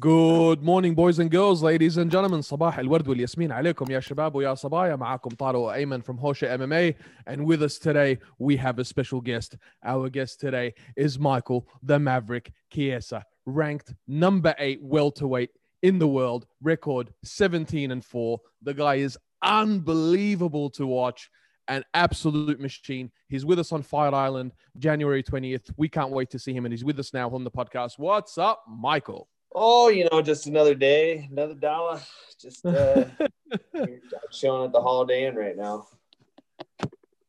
Good morning, boys and girls, ladies and gentlemen. صباح الورد والياسمين عليكم يا شباب ويا صبايا معاكم طارق وايمن from Hosha MMA and with us today we have a special guest our guest today is Michael the Maverick Chiesa, ranked number 8 welterweight in the world record 17 and 4 the guy is unbelievable to watch an absolute machine. He's with us on Fight Island January 20th. We can't wait to see him, and he's with us now on the podcast. What's up, Michael? Oh, you know, just another day, another dollar. Just uh, chilling at the Holiday Inn right now.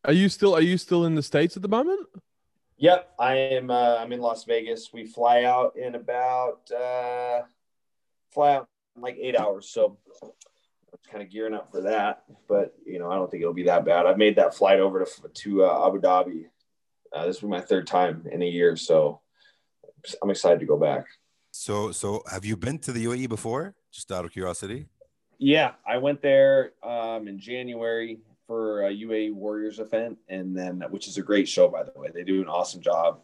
Are you still are you still in the states at the moment? Yep, I am. Uh, I'm in Las Vegas. We fly out in about uh, fly out in like eight hours. So I'm kind of gearing up for that. But you know, I don't think it'll be that bad. I've made that flight over to to uh, Abu Dhabi. Uh, this will be my third time in a year, so I'm excited to go back. So, so have you been to the UAE before? Just out of curiosity. Yeah, I went there um, in January for a UAE Warriors event, and then which is a great show, by the way. They do an awesome job.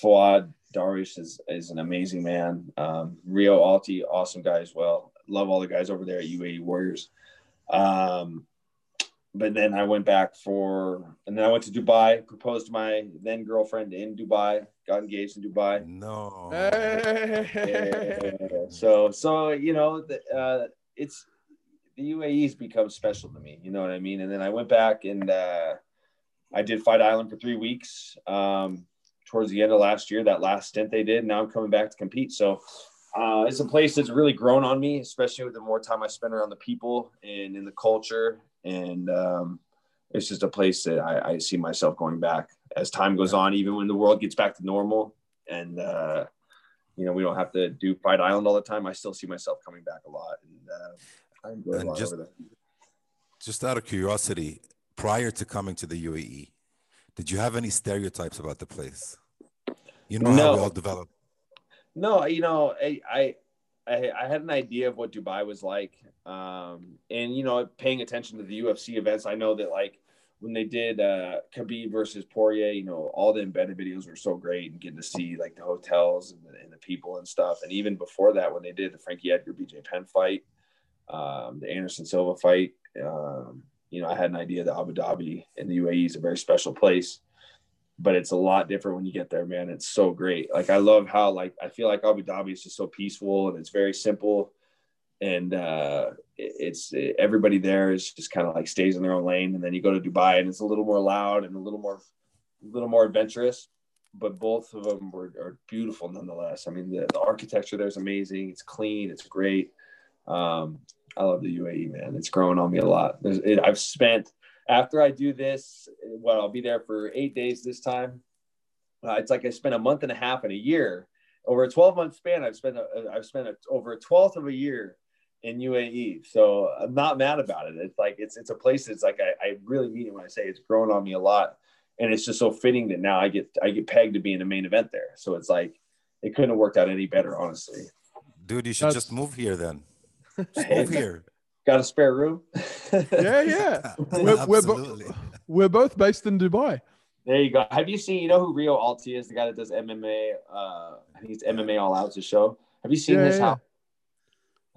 Fouad Darwish is is an amazing man. Um, Rio Altaie, awesome guy as well. Love all the guys over there at UAE Warriors. Um, but then I went back for, and then I went to Dubai, proposed to my then girlfriend in Dubai, got engaged in Dubai. No. Yeah. So, so you know, the, uh, it's the UAE's become special to me. You know what I mean? And then I went back and uh, I did Fight Island for three weeks um, towards the end of last year. That last stint they did. Now I'm coming back to compete. So uh, it's a place that's really grown on me, especially with the more time I spend around the people and in the culture. And um, it's just a place that I, I, see myself going back as time goes on, even when the world gets back to normal. And, uh, you know, we don't have to do Fight Island all the time. I still see myself coming back a lot. And uh, I enjoy And a lot just- over there. Just out of curiosity, prior to coming to the UAE, did you have any stereotypes about the place? You know how No. we all develop. No, you know, I, I I I had an idea of what Dubai was like, um, and you know, paying attention to the UFC events, I know that like when they did uh, Khabib versus Poirier, you know, all the embedded videos were so great, and getting to see like the hotels and the, and the people and stuff. And even before that, when they did the Frankie Edgar BJ Penn fight, um, the Anderson Silva fight, um, you know, I had an idea that Abu Dhabi and the UAE is a very special place but it's a lot different when you get there, man. It's so great. Like I love how like I feel like Abu Dhabi is just so peaceful and it's very simple, and uh, it- it's everybody there is just kind of like stays in their own lane, and then you go to Dubai and it's a little more loud and a little more, a little more adventurous. But both of them were are beautiful nonetheless. I mean, the, the architecture there is amazing. It's clean. It's great. Um, I love the UAE, man. It's growing on me a lot. It, I've spent after I do this, well, I'll be there for eight days this time. Uh, it's like I spent a month and a half and a year over a 12 month span. I've spent a, I've spent a, over a twelfth of a year in UAE. So I'm not mad about it. It's like it's it's a place that's like I, I really mean it when I say it's grown on me a lot, and it's just so fitting that now I get I get pegged to be in the main event there. So it's like it couldn't have worked out any better, honestly. Dude, you should That's- just move here then. Just move here. Got a spare room? Yeah, yeah. We're, we're, bo- Absolutely. we're both based in Dubai. There you go. Have you seen? You know who Rio Altaie is? The guy that does MMA. Uh, I think it's MMA All Out's his show. Have you seen Yeah, his yeah. house?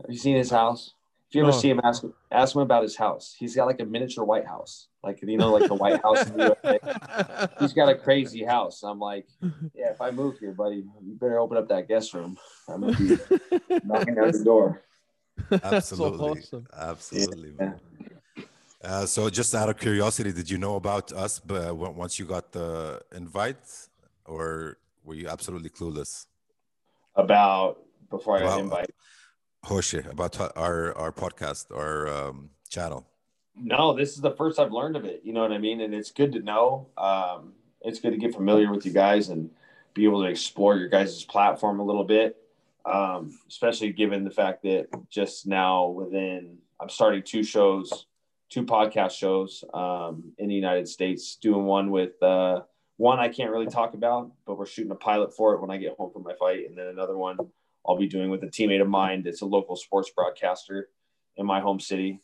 Have you seen his house? If you ever No. see him, ask ask him about his house. He's got like a miniature White House, like you know, like the White House in the He's got a crazy house. I'm like, yeah, if I move here, buddy, you better open up that guest room. I'm gonna be knocking at the door. That's so Absolutely. awesome. Absolutely. Yeah. Uh, so, just out of curiosity, did you know about us but once you got the invite, or were you absolutely clueless? About before I got Wow. invited. Hosha, about our our podcast, our um, channel. No, this is the first I've learned of it. You know what I mean? And it's good to know. Um, it's good to get familiar with you guys and be able to explore your guys' platform a little bit. Um, especially given the fact that just now within I'm starting two shows, two podcast shows um, in the United States, doing one with uh, one I can't really talk about, but we're shooting a pilot for it when I get home from my fight, and then another one I'll be doing with a teammate of mine that's a local sports broadcaster in my home city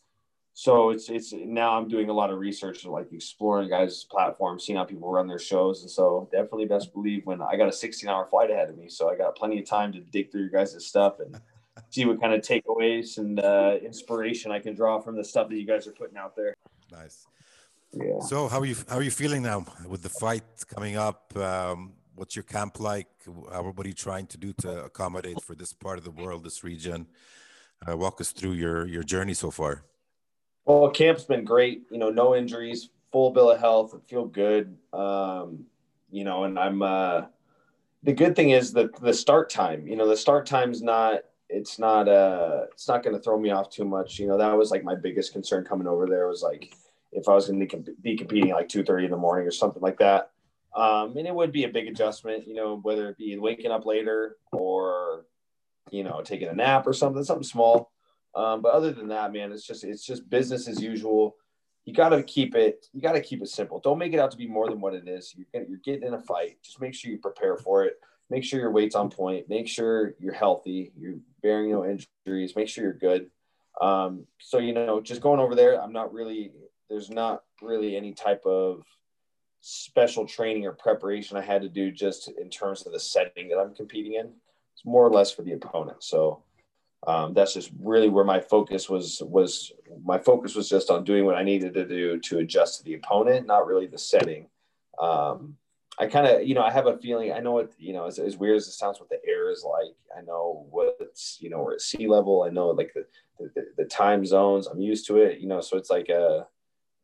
so it's it's now I'm doing a lot of research, like exploring guys' platforms, seeing how people run their shows, and so definitely best believe when I got a 16 hour flight ahead of me, so I got plenty of time to dig through your guys' stuff and see what kind of takeaways and uh, inspiration I can draw from the stuff that you guys are putting out there. Nice. Yeah. So how are you how are you feeling now with the fight coming up? Um, what's your camp like? How, what are you trying to do to accommodate for this part of the world, this region? Uh, walk us through your your journey so far. Well, camp's been great. You know, no injuries, full bill of health. I feel good. Um, you know, and I'm. Uh, the good thing is that the start time. You know, the start time's not. It's not. Uh, it's not going to throw me off too much. You know, that was like my biggest concern coming over there was like if I was going to be competing like two thirty in the morning or something like that. Um, and it would be a big adjustment. You know, whether it be waking up later or you know taking a nap or something, something small. Um, but other than that, man, it's just it's just business as usual. You got to keep it. You got to keep it simple. Don't make it out to be more than what it is. You're gonna, you're getting in a fight. Just make sure you prepare for it. Make sure your weight's on point. Make sure you're healthy. You're bearing no injuries. Make sure you're good. Um, so you know, just going over there, I'm not really. There's not really any type of special training or preparation I had to do just in terms of the setting that I'm competing in. It's more or less for the opponent. So um, that's just really where my focus was was my focus was just on doing what I needed to do to adjust to the opponent, not really the setting. Um, I kind of, you know, I have a feeling. I know what, you know, as, as weird as it sounds, what the air is like. I know what's, you know, we're at sea level. I know like the, the, the time zones. I'm used to it, you know. So it's like a, uh,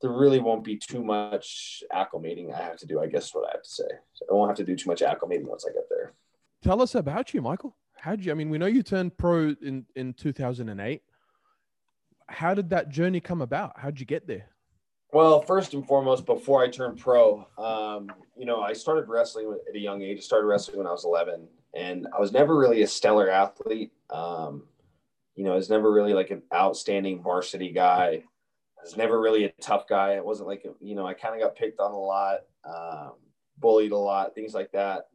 there really won't be too much acclimating I have to do. I guess what I have to say. So I won't have to do too much acclimating once I get there. Tell us about you, Michael how'd you? I mean, we know you turned pro in in 2008. How did that journey come about? How'd you get there? Well, first and foremost, before I turned pro, um, you know, I started wrestling at a young age. I started wrestling when I was 11, and I was never really a stellar athlete. Um, you know, I was never really like an outstanding varsity guy. I was never really a tough guy. I wasn't like, a, you know, I kind of got picked on a lot, um, bullied a lot, things like that.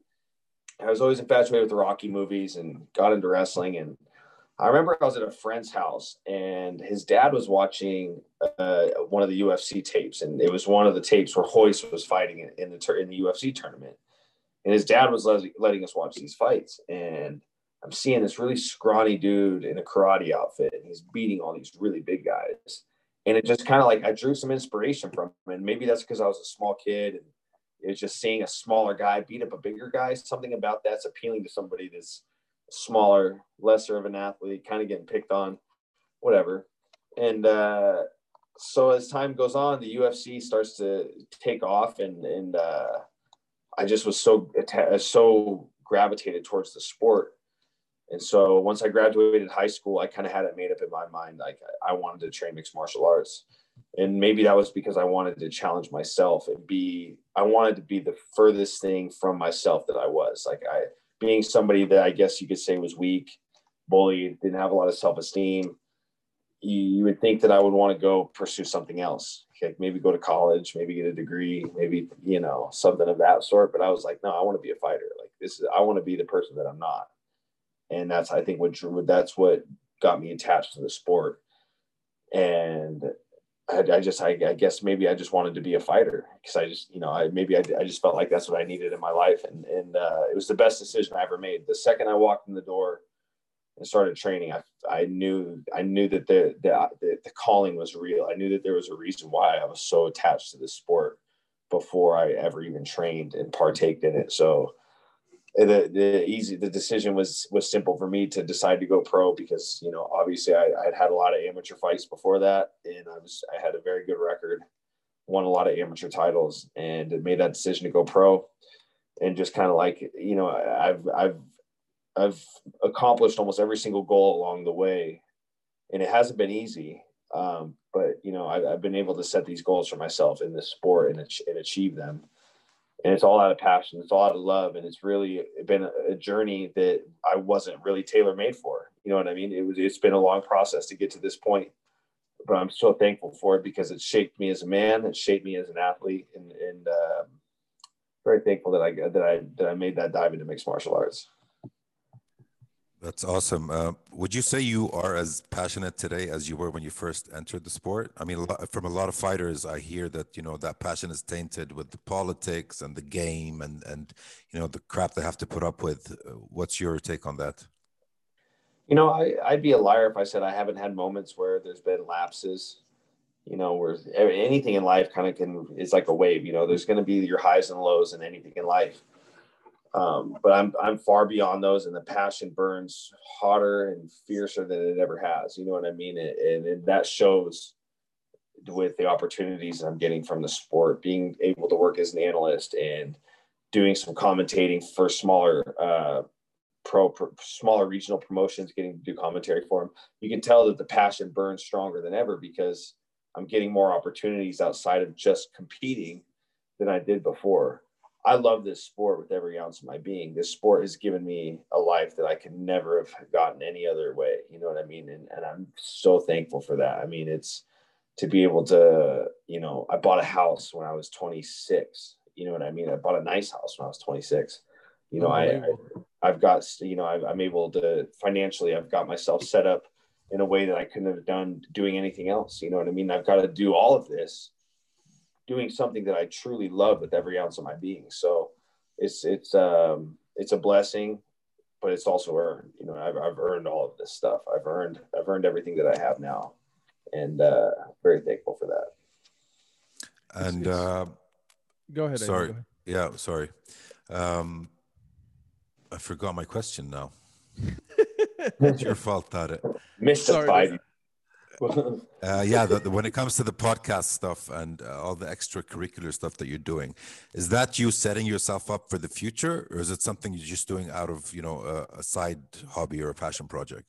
I was always infatuated with the Rocky movies and got into wrestling. And I remember I was at a friend's house and his dad was watching uh, one of the UFC tapes, and it was one of the tapes where Royce was fighting in, the in the UFC tournament. And his dad was letting, letting us watch these fights, and I'm seeing this really scrawny dude in a karate outfit, and he's beating all these really big guys. And it just kind of like I drew some inspiration from him, and maybe that's because I was a small kid and is just seeing a smaller guy beat up a bigger guy. Something about that's appealing to somebody that's smaller, lesser of an athlete, kind of getting picked on, whatever. And uh, so as time goes on, the UFC starts to take off, and and uh, I just was so so gravitated towards the sport. And so once I graduated high school, I kind of had it made up in my mind, like I wanted to train mixed martial arts and maybe that was because I wanted to challenge myself and be I wanted to be the furthest thing from myself that I was like I being somebody that I guess you could say was weak, bullied, didn't have a lot of self-esteem. You, you would think that I would want to go pursue something else, like maybe go to college, maybe get a degree, maybe you know something of that sort. But I was like, no, I want to be a fighter. Like this is I want to be the person that I'm not, and that's I think what drew that's what got me attached to the sport. And I, I just, I, I, guess maybe I just wanted to be a fighter because I just, you know, I maybe I, I just felt like that's what I needed in my life, and and uh, it was the best decision I ever made. The second I walked in the door and started training, I, I knew I knew that the, the the the calling was real. I knew that there was a reason why I was so attached to this sport before I ever even trained and partaked in it. So the the easy the decision was was simple for me to decide to go pro because you know obviously I, I had had a lot of amateur fights before that and I was I had a very good record, won a lot of amateur titles and made that decision to go pro, and just kind of like you know I've I've I've accomplished almost every single goal along the way, and it hasn't been easy. Um, but you know I, I've been able to set these goals for myself in this sport and, and achieve them and it's all out of passion it's all out of love and it's really been a journey that i wasn't really tailor made for you know what i mean? It was it's been a long process to get to this point but i'm so thankful for it because it shaped me as a man it shaped me as an athlete and and uh, very thankful that i that i that i made that dive into mixed martial arts that's awesome. Uh, would you say you are as passionate today as you were when you first entered the sport? I mean, from a lot of fighters, I hear that you know that passion is tainted with the politics and the game and and you know the crap they have to put up with. Uh, what's your take on that? You know, I, I'd be a liar if I said I haven't had moments where there's been lapses. You know, where anything in life kind of can is like a wave. You know, there's going to be your highs and lows in anything in life. Um, but I'm I'm far beyond those, and the passion burns hotter and fiercer than it ever has. You know what I mean? And, and that shows with the opportunities I'm getting from the sport, being able to work as an analyst and doing some commentating for smaller uh, pro, pro, smaller regional promotions, getting to do commentary for them. You can tell that the passion burns stronger than ever because I'm getting more opportunities outside of just competing than I did before. I love this sport with every ounce of my being. This sport has given me a life that I could never have gotten any other way. You know what I mean? And, and I'm so thankful for that. I mean, it's to be able to, you know, I bought a house when I was 26. You know what I mean? I bought a nice house when I was 26. You know, I, I have got, you know, i I'm able to financially, I've got myself set up in a way that I couldn't have done doing anything else. You know what I mean? I've got to do all of this doing something that I truly love with every ounce of my being. So it's it's um it's a blessing, but it's also earned. You know, I've I've earned all of this stuff. I've earned I've earned everything that I have now, and uh, very thankful for that. And uh, go ahead. Sorry. Go ahead. Yeah, sorry. Um, I forgot my question now. it's your fault, Tarek. Mystified you uh, yeah, the, the, when it comes to the podcast stuff and uh, all the extracurricular stuff that you're doing, is that you setting yourself up for the future, or is it something you're just doing out of you know a, a side hobby or a passion project?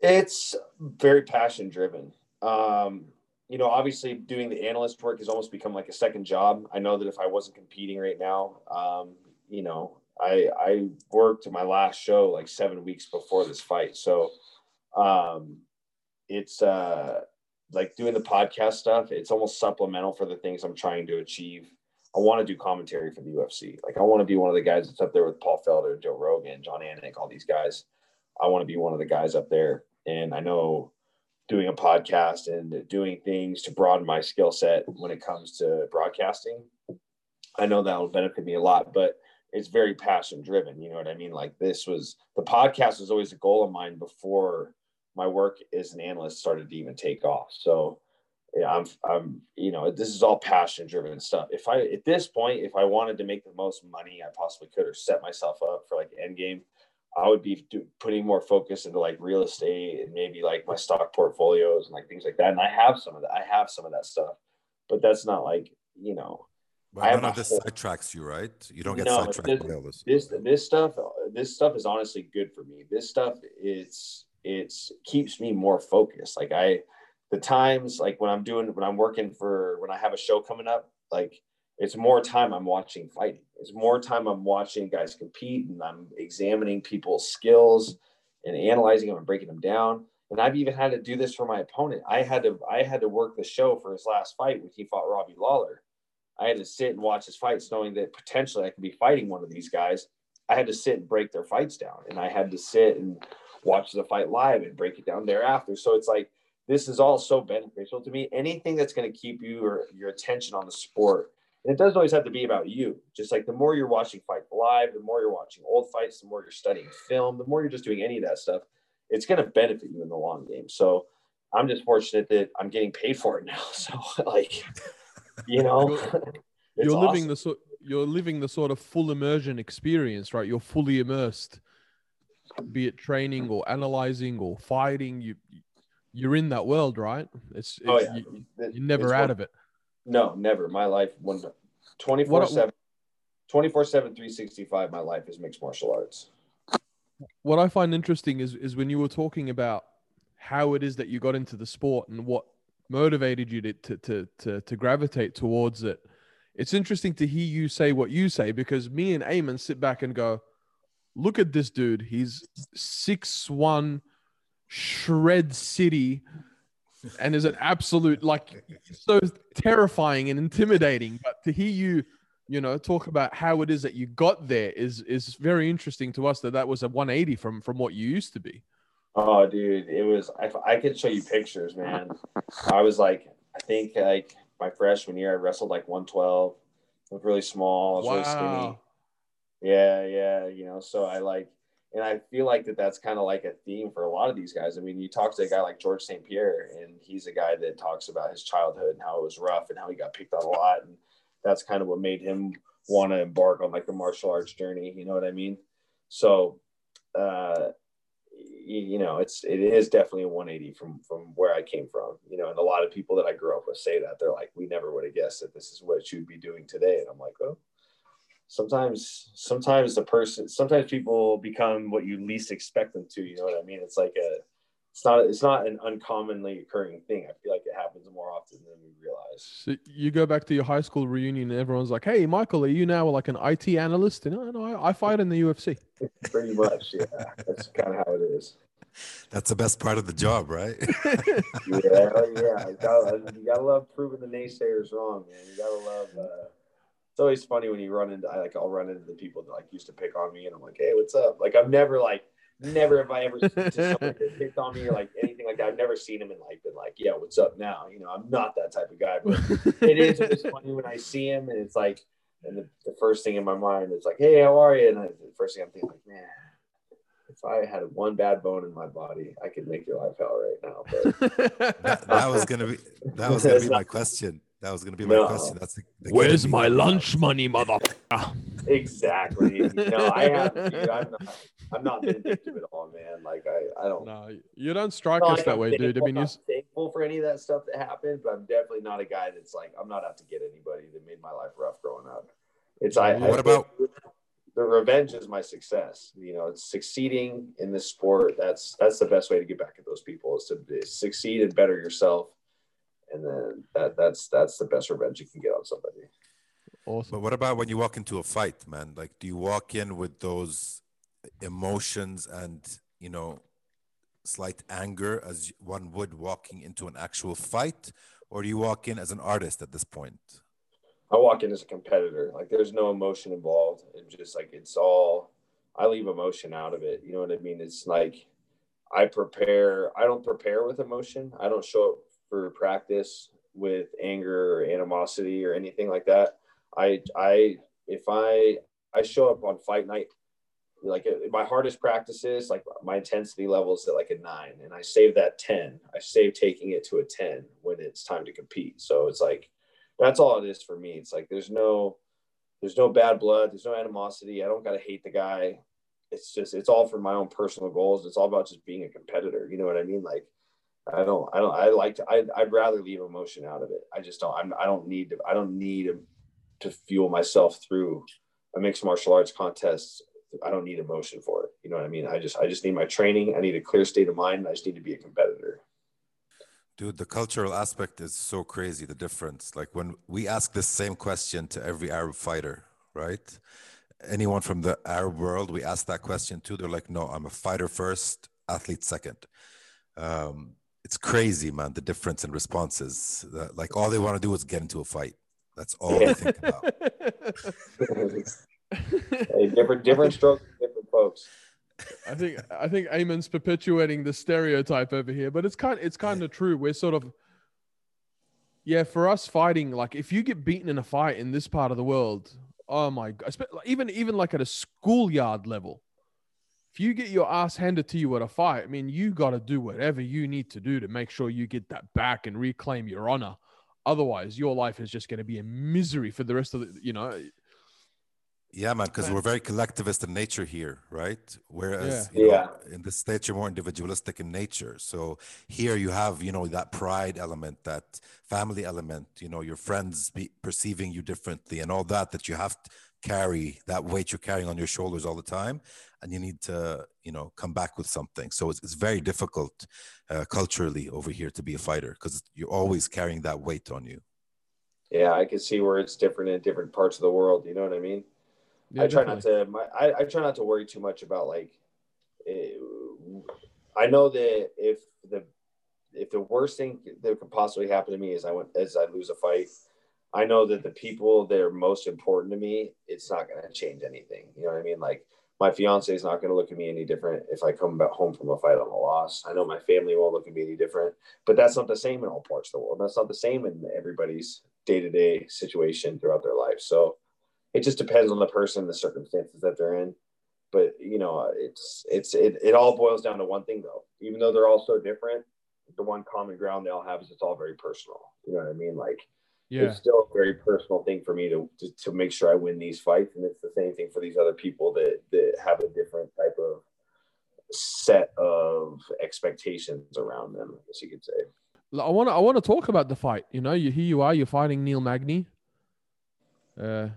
It's very passion driven. Um, you know, obviously, doing the analyst work has almost become like a second job. I know that if I wasn't competing right now, um, you know, I I worked my last show like seven weeks before this fight, so um, it's uh like doing the podcast stuff it's almost supplemental for the things i'm trying to achieve. I want to do commentary for the ufc like i want to be one of the guys that's up there with paul felder joe rogan john anik all these guys. I want to be one of the guys up there. And i know doing a podcast and doing things to broaden my skill set when it comes to broadcasting i know that will benefit me a lot but it's very passion driven. You know what i mean? Like this was the podcast was always a goal of mine before my work as an analyst started to even take off. So yeah, I'm, I'm, you know, this is all passion driven stuff. If I, at this point, if I wanted to make the most money I possibly could or set myself up for like end game, I would be do, putting more focus into like real estate and maybe like my stock portfolios and like things like that. And I have some of that. I have some of that stuff, but that's not like, you know, but none of this whole, sidetracks you, right? You don't get no, sidetracked by all this. This this stuff, this stuff is honestly good for me. This stuff is it's keeps me more focused. Like I, the times like when I'm doing when I'm working for when I have a show coming up, like it's more time I'm watching fighting. It's more time I'm watching guys compete and I'm examining people's skills and analyzing them and breaking them down. And I've even had to do this for my opponent. I had to I had to work the show for his last fight when he fought Robbie Lawler. I had to sit and watch his fights, knowing that potentially I could be fighting one of these guys. I had to sit and break their fights down, and I had to sit and watch the fight live and break it down thereafter. So it's like this is all so beneficial to me. Anything that's going to keep you or your attention on the sport. And it doesn't always have to be about you. Just like the more you're watching fight live, the more you're watching old fights, the more you're studying film, the more you're just doing any of that stuff, it's going to benefit you in the long game. So I'm just fortunate that I'm getting paid for it now. So like, you know, you're living the sort you're living the sort of full immersion experience, right? You're fully immersed be it training or analyzing or fighting, you you're in that world, right? It's, oh, it's oh, yeah. you, are never it's out one, of it. No, never. My life when 24 7 24 7 365 my life is mixed martial arts. What I find interesting is is when you were talking about how it is that you got into the sport and what motivated you to to to to, to gravitate towards it. It's interesting to hear you say what you say because me and Eamon sit back and go, look at this dude. He's six one, shred city, and is an absolute like so terrifying and intimidating. But to hear you, you know, talk about how it is that you got there is is very interesting to us. That that was a 180 from from what you used to be. Oh, dude, it was. I, I could show you pictures, man. I was like, I think like my freshman year, I wrestled like 112. I was really small. I was wow. really skinny yeah, yeah, you know, so I like and I feel like that that's kind of like a theme for a lot of these guys. I mean, you talk to a guy like George St. Pierre, and he's a guy that talks about his childhood and how it was rough and how he got picked on a lot, and that's kind of what made him want to embark on like the martial arts journey. You know what I mean? So, uh, you, you know, it's it is definitely a 180 from from where I came from. You know, and a lot of people that I grew up with say that they're like, we never would have guessed that this is what you'd be doing today, and I'm like, oh. Sometimes, sometimes the person, sometimes people become what you least expect them to. You know what I mean? It's like a, it's not it's not an uncommonly occurring thing. I feel like it happens more often than we realize. So you go back to your high school reunion, and everyone's like, "Hey, Michael, are you now like an IT analyst?" And no, no, I, I fight in the UFC. Pretty much, yeah. That's kind of how it is. That's the best part of the job, right? yeah, yeah. You gotta, you gotta love proving the naysayers wrong, man. You gotta love. Uh, it's always funny when you run into. I like I'll run into the people that like used to pick on me, and I'm like, "Hey, what's up?" Like I've never like never have I ever seen somebody that picked on me or like anything like that. I've never seen him in like been like, yeah, what's up now? You know, I'm not that type of guy, but it is it's funny when I see him and it's like, and the, the first thing in my mind is like, hey, how are you? And I, the first thing I'm thinking like, man, if I had one bad bone in my body, I could make your life hell right now. But that, that was gonna be that was gonna be my question. That was gonna be my No. question. That's the, the Where's my lunch money, motherfucker? exactly. You know, I have. Dude, I'm not. I'm not vindictive at all, man. Like I, I don't. No, you don't strike not us like that I'm way, dude. I mean, you, I'm thankful for any of that stuff that happened, but I'm definitely not a guy that's like I'm not out to get anybody that made my life rough growing up. It's I. What I- about- the revenge is my success. You know, it's succeeding in this sport. That's that's the best way to get back at those people is to succeed and better yourself, and then that that's that's the best revenge you can get on somebody. awesome. But what about when you walk into a fight, man? Like, do you walk in with those emotions and you know, slight anger as one would walking into an actual fight, or do you walk in as an artist at this point? I walk in as a competitor. Like there's no emotion involved. It's just like it's all I leave emotion out of it. You know what I mean? It's like I prepare I don't prepare with emotion. I don't show up for practice with anger or animosity or anything like that. I I if I I show up on fight night like uh, my hardest practices like my intensity levels at like a nine and i save that 10 i save taking it to a 10 when it's time to compete. So it's like that's all it is for me. It's like there's no there's no bad blood. There's no animosity. I don't gotta hate the guy. It's just it's all for my own personal goals. It's all about just being a competitor. You know what i mean? Like i don't i don't i like to I, i'd rather leave emotion out of it i just don't I'm, i don't need to i don't need to fuel myself through a mixed martial arts contest I don't need emotion for it. You know what I mean? I just I just need my training. I need a clear state of mind. I just need to be a competitor. Dude, the cultural aspect is so crazy. The difference, like when we ask this same question to every Arab fighter, right? Anyone from the Arab world, we ask that question too. They're like, "No, I'm a fighter first, athlete second. Um, it's crazy, man. The difference in responses. Like all they want to do is get into a fight. That's all they think about. hey, different different strokes, different folks. I think I think Eamon's perpetuating the stereotype over here, but it's kind it's kind of true. We're sort of yeah, for us fighting, like if you get beaten in a fight in this part of the world, oh my god, even even like at a schoolyard level, if you get your ass handed to you at a fight, I mean, you got to do whatever you need to do to make sure you get that back and reclaim your honor. Otherwise, your life is just going to be a misery for the rest of the, you know. Yeah, man, because we're very collectivist in nature here, right? Whereas Yeah. you know, Yeah. in the States, you're more individualistic in nature. So here you have, you know, that pride element, that family element, you know, your friends be perceiving you differently and all that, that you have to carry that weight you're carrying on your shoulders all the time. And you need to, you know, come back with something. So it's, it's very difficult uh, culturally over here to be a fighter because you're always carrying that weight on you. Yeah, I can see where it's different in different parts of the world. You know what I mean? Yeah, I try definitely. not to. My, I, I try not to worry too much about like. eh, I know that if the if the worst thing that could possibly happen to me is I went as I lose a fight, I know that the people that are most important to me, it's not going to change anything. You know what I mean? Like my fiance is not going to look at me any different if I come back home from a fight on a loss. I know my family won't look at me any different, but that's not the same in all parts of the world. That's not the same in everybody's day to day situation throughout their life. So it just depends on the person, the circumstances that they're in. but you know, it's it's it, it all boils down to one thing though. Even though they're all so different, the one common ground they all have is it's all very personal. You know what I mean? Like Yeah. it's still a very personal thing for me to, to to make sure I win these fights, and it's the same thing for these other people that that have a different type of set of expectations around them. I guess you could say. I want to I want to talk about the fight. You know, you here you are, you're fighting Neil Magny. Uh,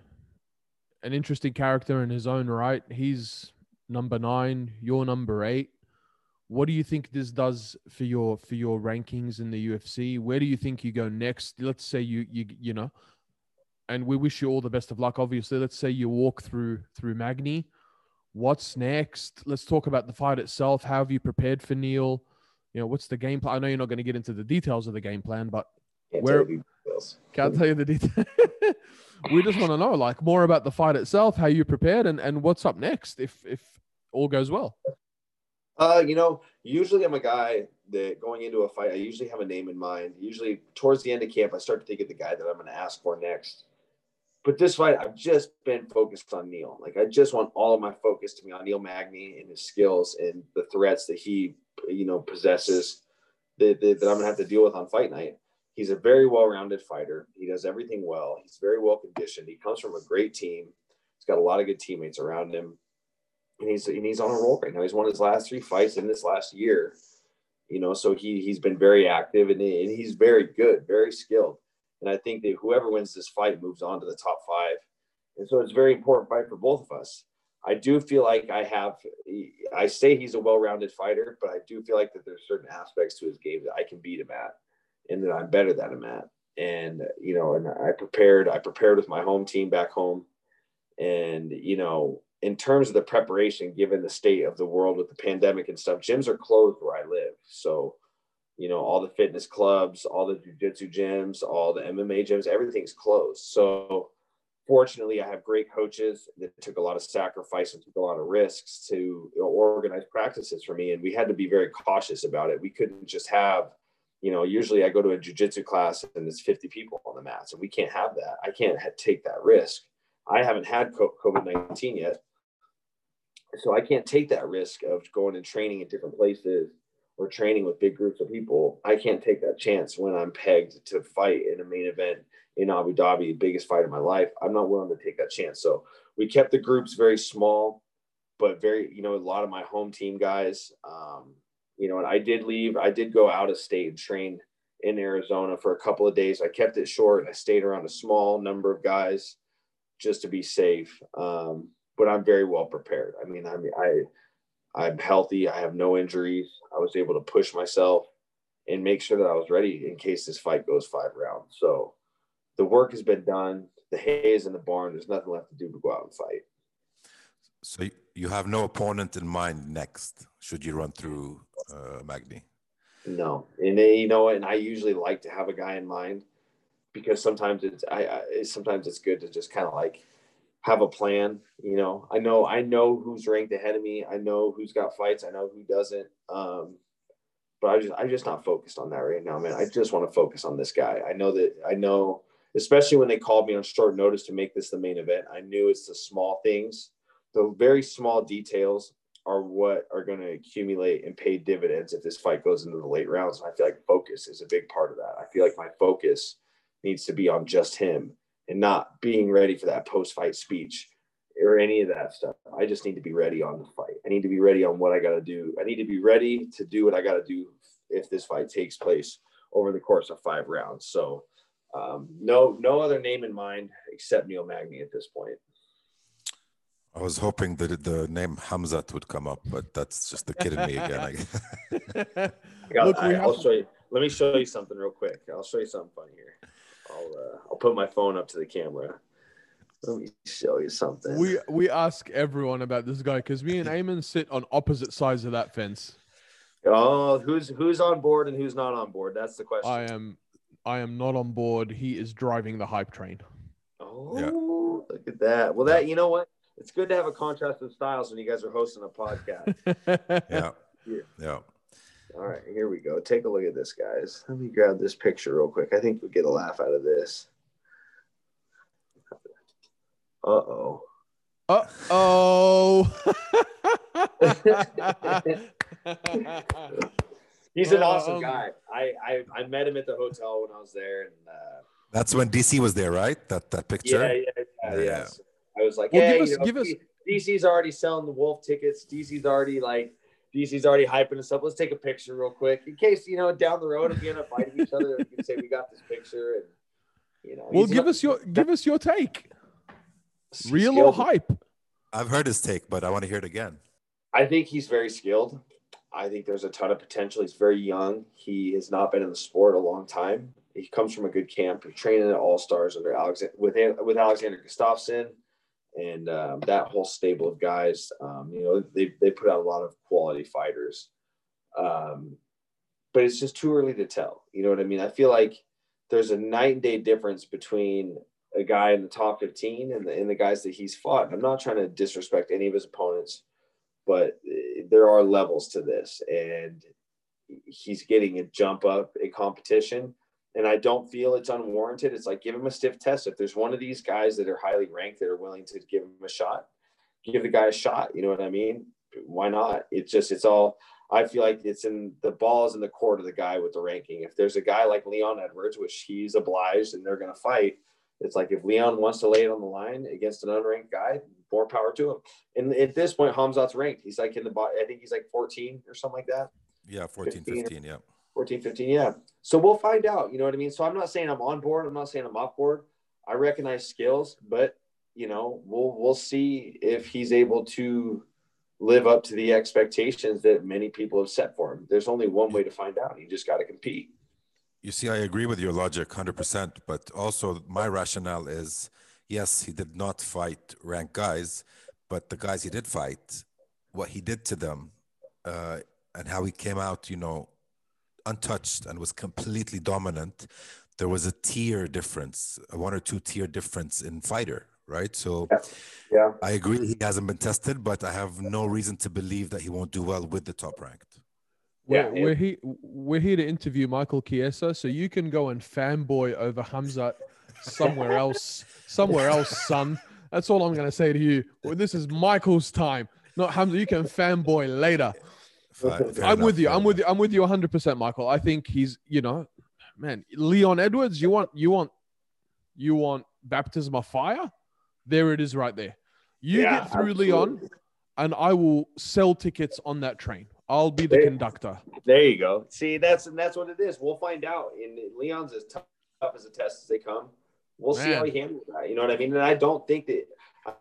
an interesting character in his own right. He's number nine. You're number eight. What do you think this does for your for your rankings in the UFC? Where do you think you go next? Let's say you you you know, and we wish you all the best of luck. Obviously, let's say you walk through through Magny. What's next? Let's talk about the fight itself. How have you prepared for Neil? You know, what's the game plan? I know you're not going to get into the details of the game plan, but Can't Where- can't tell you the details. we just want to know, like, more about the fight itself, how you prepared, and and what's up next if if all goes well. Uh, you know, usually I'm a guy that going into a fight, I usually have a name in mind. Usually towards the end of camp, I start to think of the guy that I'm going to ask for next. But this fight, I've just been focused on Neil. Like I just want all of my focus to be on Neil Magny and his skills and the threats that he, you know, possesses that, that, that I'm gonna have to deal with on fight night. He's a very well-rounded fighter. He does everything well. He's very well conditioned. He comes from a great team. He's got a lot of good teammates around him and he's and he's on a roll right now. He's won his last three fights in this last year, you know. So he he's been very active and, and he's very good, very skilled. And I think that whoever wins this fight moves on to the top five. And so it's a very important fight for both of us. I do feel like I have. I say he's a well-rounded fighter, but I do feel like that there's certain aspects to his game that I can beat him at, and that I'm better than him at. And you know, and I prepared. I prepared with my home team back home, and you know, in terms of the preparation, given the state of the world with the pandemic and stuff, gyms are closed where I live. So, you know, all the fitness clubs, all the jujitsu gyms, all the MMA gyms, everything's closed. So, fortunately, I have great coaches that took a lot of sacrifice and took a lot of risks to organize practices for me. And we had to be very cautious about it. We couldn't just have, you know, usually I go to a jujitsu class and there's 50 people on the mats, and we can't have that. I can't take that risk. I haven't had COVID 19 yet. So I can't take that risk of going and training in different places or training with big groups of people. I can't take that chance when I'm pegged to fight in a main event in Abu Dhabi, biggest fight of my life. I'm not willing to take that chance. So we kept the groups very small, but very, you know, a lot of my home team guys. Um, you know, and I did leave, I did go out of state and train in Arizona for a couple of days. I kept it short. I stayed around a small number of guys just to be safe. Um, but I'm very well prepared. I mean, I mean, I, I'm healthy. I have no injuries. I was able to push myself and make sure that I was ready in case this fight goes five rounds. So the work has been done. The hay is in the barn. There's nothing left to do but go out and fight. So you have no opponent in mind next, should you run through uh, Magny? No, and they, you know, and I usually like to have a guy in mind because sometimes it's I, I sometimes it's good to just kind of like have a plan. You know, I know I know who's ranked ahead of me. I know who's got fights. I know who doesn't. Um, but I just I'm just not focused on that right now, man. I just want to focus on this guy. I know that I know, especially when they called me on short notice to make this the main event. I knew it's the small things, the very small details are what are going to accumulate and pay dividends if this fight goes into the late rounds. And I feel like focus is a big part of that. I feel like my focus needs to be on just him and not being ready for that post fight speech or any of that stuff. I just need to be ready on the fight. I need to be ready on what I got to do. I need to be ready to do what I got to do if this fight takes place over the course of five rounds. So, um, no, no other name in mind except Neil Magny at this point. I was hoping that the name Hamzat would come up, but that's just the kid in me again. I- I got, Look, we I, will show you. Let me show you something real quick. I'll show you something funny here. I'll uh, I'll put my phone up to the camera. Let me show you something. we we ask everyone about this guy because me and Eamon sit on opposite sides of that fence. oh, who's who's on board and who's not on board? That's the question. I am I am not on board. He is driving the hype train. Oh, look at that. Well, that you know what? It's good to have a contrast of styles when you guys are hosting a podcast. yeah, Yeah. yeah. All right, here we go. Take a look at this, guys. Let me grab this picture real quick. I think we'll get a laugh out of this. Uh oh. Uh oh. He's an awesome Um, guy. I, I I met him at the hotel when I was there, and uh, That's when DC was there, right? That that picture. yeah, yeah, yeah, Yeah. yeah. So I was like, Well, hey, give us- you know, give us- DC's already selling the Wolf tickets. DC's already like, DC's already hyping and stuff. Let's take a picture real quick in case you know down the road if we end up fighting each other, we can say we got this picture and you know. well, give not- us your give us your take. he's Real or hype? I've heard his take, but I want to hear it again. I think he's very skilled. I think there's a ton of potential. He's very young. He has not been in the sport a long time. He comes from a good camp. He's training at All Stars under Alexander with with Alexander Gustafsson and um, that whole stable of guys. Um, you know, they they put out a lot of quality fighters, um, but it's just too early to tell. You know what I mean? I feel like there's a night and day difference between a guy in the top 15 and the, and the guys that he's fought. I'm not trying to disrespect any of his opponents, but uh, there are levels to this, and he's getting a jump up in competition. And I don't feel it's unwarranted. It's like give him a stiff test. If there's one of these guys that are highly ranked that are willing to give him a shot, give the guy a shot. You know what I mean? Why not? It's just it's all. I feel like it's in the balls in the court of the guy with the ranking. If there's a guy like Leon Edwards, which he's obliged and they're going to fight, it's like if Leon wants to lay it on the line against an unranked guy, more power to him. And at this point, Hamzat's ranked. He's like in the. I think he's like 14 or something like that. Yeah, 14, 15. 15, yeah. 14, 15, yeah. So we'll find out. You know what I mean? So I'm not saying I'm on board. I'm not saying I'm off board. I recognize skills, but you know, we'll we'll see if he's able to live up to the expectations that many people have set for him. There's only one way to find out. You just got to compete. You see, I agree with your logic 100%, but also my rationale is yes, he did not fight ranked guys, but the guys he did fight, what he did to them, uh, and how he came out, you know, untouched and was completely dominant, there was a tier difference, a one or two tier difference in fighter, right? So Yeah. I agree he hasn't been tested, but I have no reason to believe that he won't do well with the top ranked. We're, Yeah, we're here. We're here to interview Michael Chiesa, so you can go and fanboy over Hamzat somewhere else. Somewhere else, son. That's all I'm going to say to you. Well, this is Michael's time, not Hamza. You can fanboy later. Fair I'm enough, with you. I'm with you. I'm with you 100, percent Michael. I think he's, you know, man, Leon Edwards. You want, you want, you want baptism of fire? There it is, right there. You Yeah, get through absolutely. Leon, and I will sell tickets on that train. I'll be the There- conductor. There you go. See, that's and that's what it is. We'll find out. And Leon's as tough as a test as they come. We'll see how he handles that. You know what I mean? And I don't think that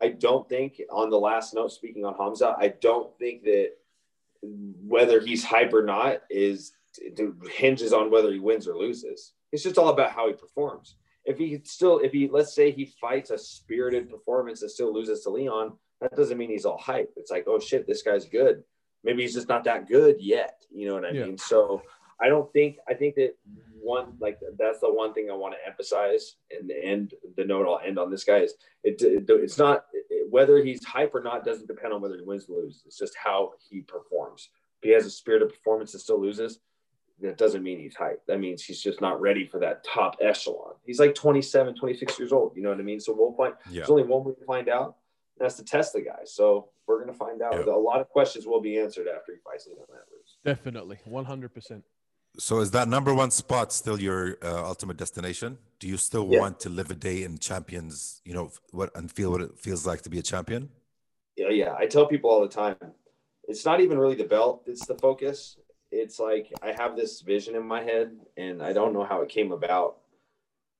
I don't think on the last note, speaking on Hamza, I don't think that whether he's hype or not is it hinges on whether he wins or loses. It's just all about how he performs. If he still, if he, let's say he fights a spirited performance and still loses to Leon, that doesn't mean he's all hype. It's like, oh shit, this guy's good. Maybe he's just not that good yet. You know what I Yeah. mean? So I don't think, I think that one, like that's the one thing I want to emphasize and the end, the note I'll end on this guy is it, it- it's not it- whether he's hype or not doesn't depend on whether he wins or loses. It's just how he performs. If he has a spirit of performance and still loses, that doesn't mean he's hype. That means he's just not ready for that top echelon. He's like 27, 26 years old. You know what I mean? So we'll find, Yeah. there's only one way to find out. That's to test the guy. So we're going to find out. Yeah. A lot of questions will be answered after he fights Leon Edwards. Definitely, 100%. So is that number one spot still your uh, ultimate destination? Do you still Yeah. want to live a day in champions, you know, what and feel what it feels like to be a champion? Yeah, yeah. I tell people all the time, it's not even really the belt, it's the focus. It's like I have this vision in my head and I don't know how it came about,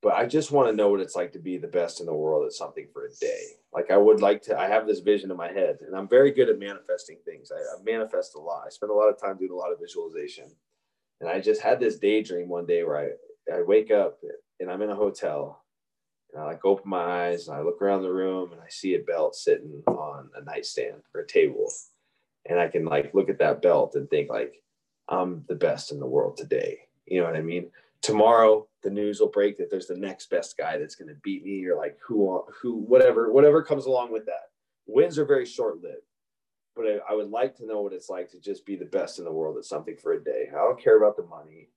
but I just want to know what it's like to be the best in the world at something for a day. Like I would like to, I have this vision in my head and I'm very good at manifesting things. I, I manifest a lot. I spend a lot of time doing a lot of visualization. And I just had this daydream one day where I, I wake up and I'm in a hotel and I like open my eyes and I look around the room and I see a belt sitting on a nightstand or a table. And I can like look at that belt and think like, I'm the best in the world today. You know what I mean? Tomorrow the news will break that there's the next best guy that's going to beat me or like who, who, whatever, whatever comes along with that. Wins are very short lived, but I, I would like to know what it's like to just be the best in the world at something for a day. I don't care about the money.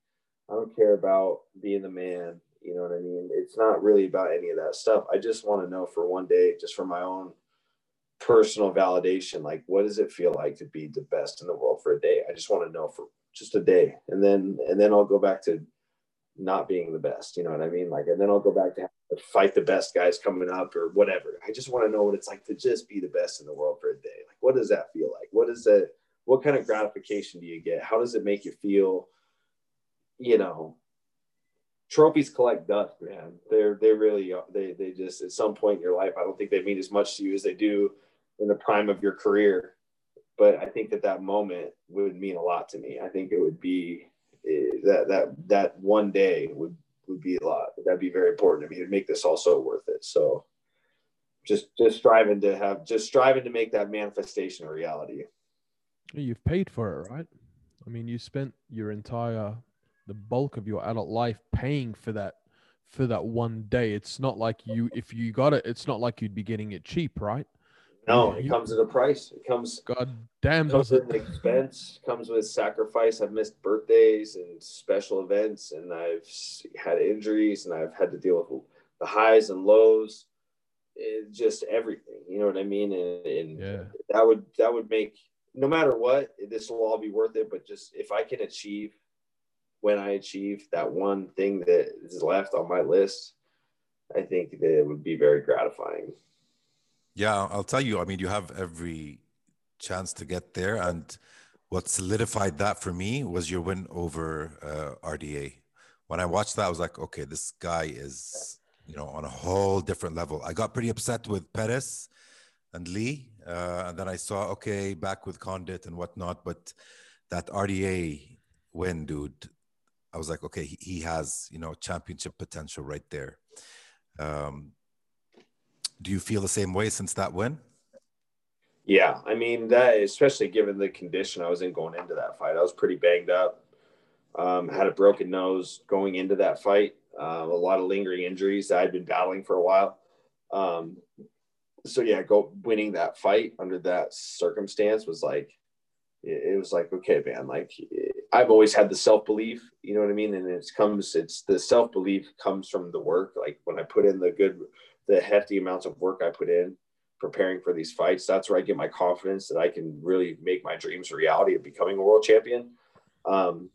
I don't care about being the man. You know what I mean? It's not really about any of that stuff. I just want to know for one day, just for my own personal validation. Like, what does it feel like to be the best in the world for a day? I just want to know for just a day, and then and then I'll go back to not being the best. You know what I mean? Like, and then I'll go back to fight the best guys coming up or whatever. I just want to know what it's like to just be the best in the world for a day. What does that feel like? What is that? What kind of gratification do you get? How does it make you feel? You know, trophies collect dust, man. They're they really they they just at some point in your life, I don't think they mean as much to you as they do in the prime of your career. But I think that that moment would mean a lot to me. I think it would be eh, that that that one day would would be a lot. That'd be very important to me to make this also worth it. So just just striving to have just striving to make that manifestation a reality. You've paid for it, right? I mean, you spent your entire the bulk of your adult life paying for that for that one day. It's not like you if you got it, it's not like you'd be getting it cheap, right? No, it comes at a price. It comes God damn comes does with it an expense, comes with sacrifice. I've missed birthdays and special events, and I've had injuries, and I've had to deal with the highs and lows. Just everything, you know what I mean? And, and Yeah. that would that would make no matter what, this will all be worth it. But just if I can achieve when I achieve that one thing that is left on my list, I think that it would be very gratifying. Yeah, I'll tell you. I mean, you have every chance to get there, and what solidified that for me was your win over uh, RDA. When I watched that, I was like, okay, this guy is, you know, on a whole different level. I got pretty upset with Pettis and Lee, uh, and then I saw, okay, back with Condit and whatnot, but that RDA win, dude, I was like, okay, he, he has, you know, championship potential right there. Um, do you feel the same way since that win? Yeah, I mean that, especially given the condition I was in going into that fight, I was pretty banged up. Um, had a broken nose going into that fight. Uh, a lot of lingering injuries that I'd been battling for a while. Um, so yeah, go winning that fight under that circumstance was like, it, was like okay, man. Like I've always had the self belief, you know what I mean, and it comes. It's the self belief comes from the work. Like when I put in the good, the hefty amounts of work I put in preparing for these fights. That's where I get my confidence that I can really make my dreams a reality of becoming a world champion. Um,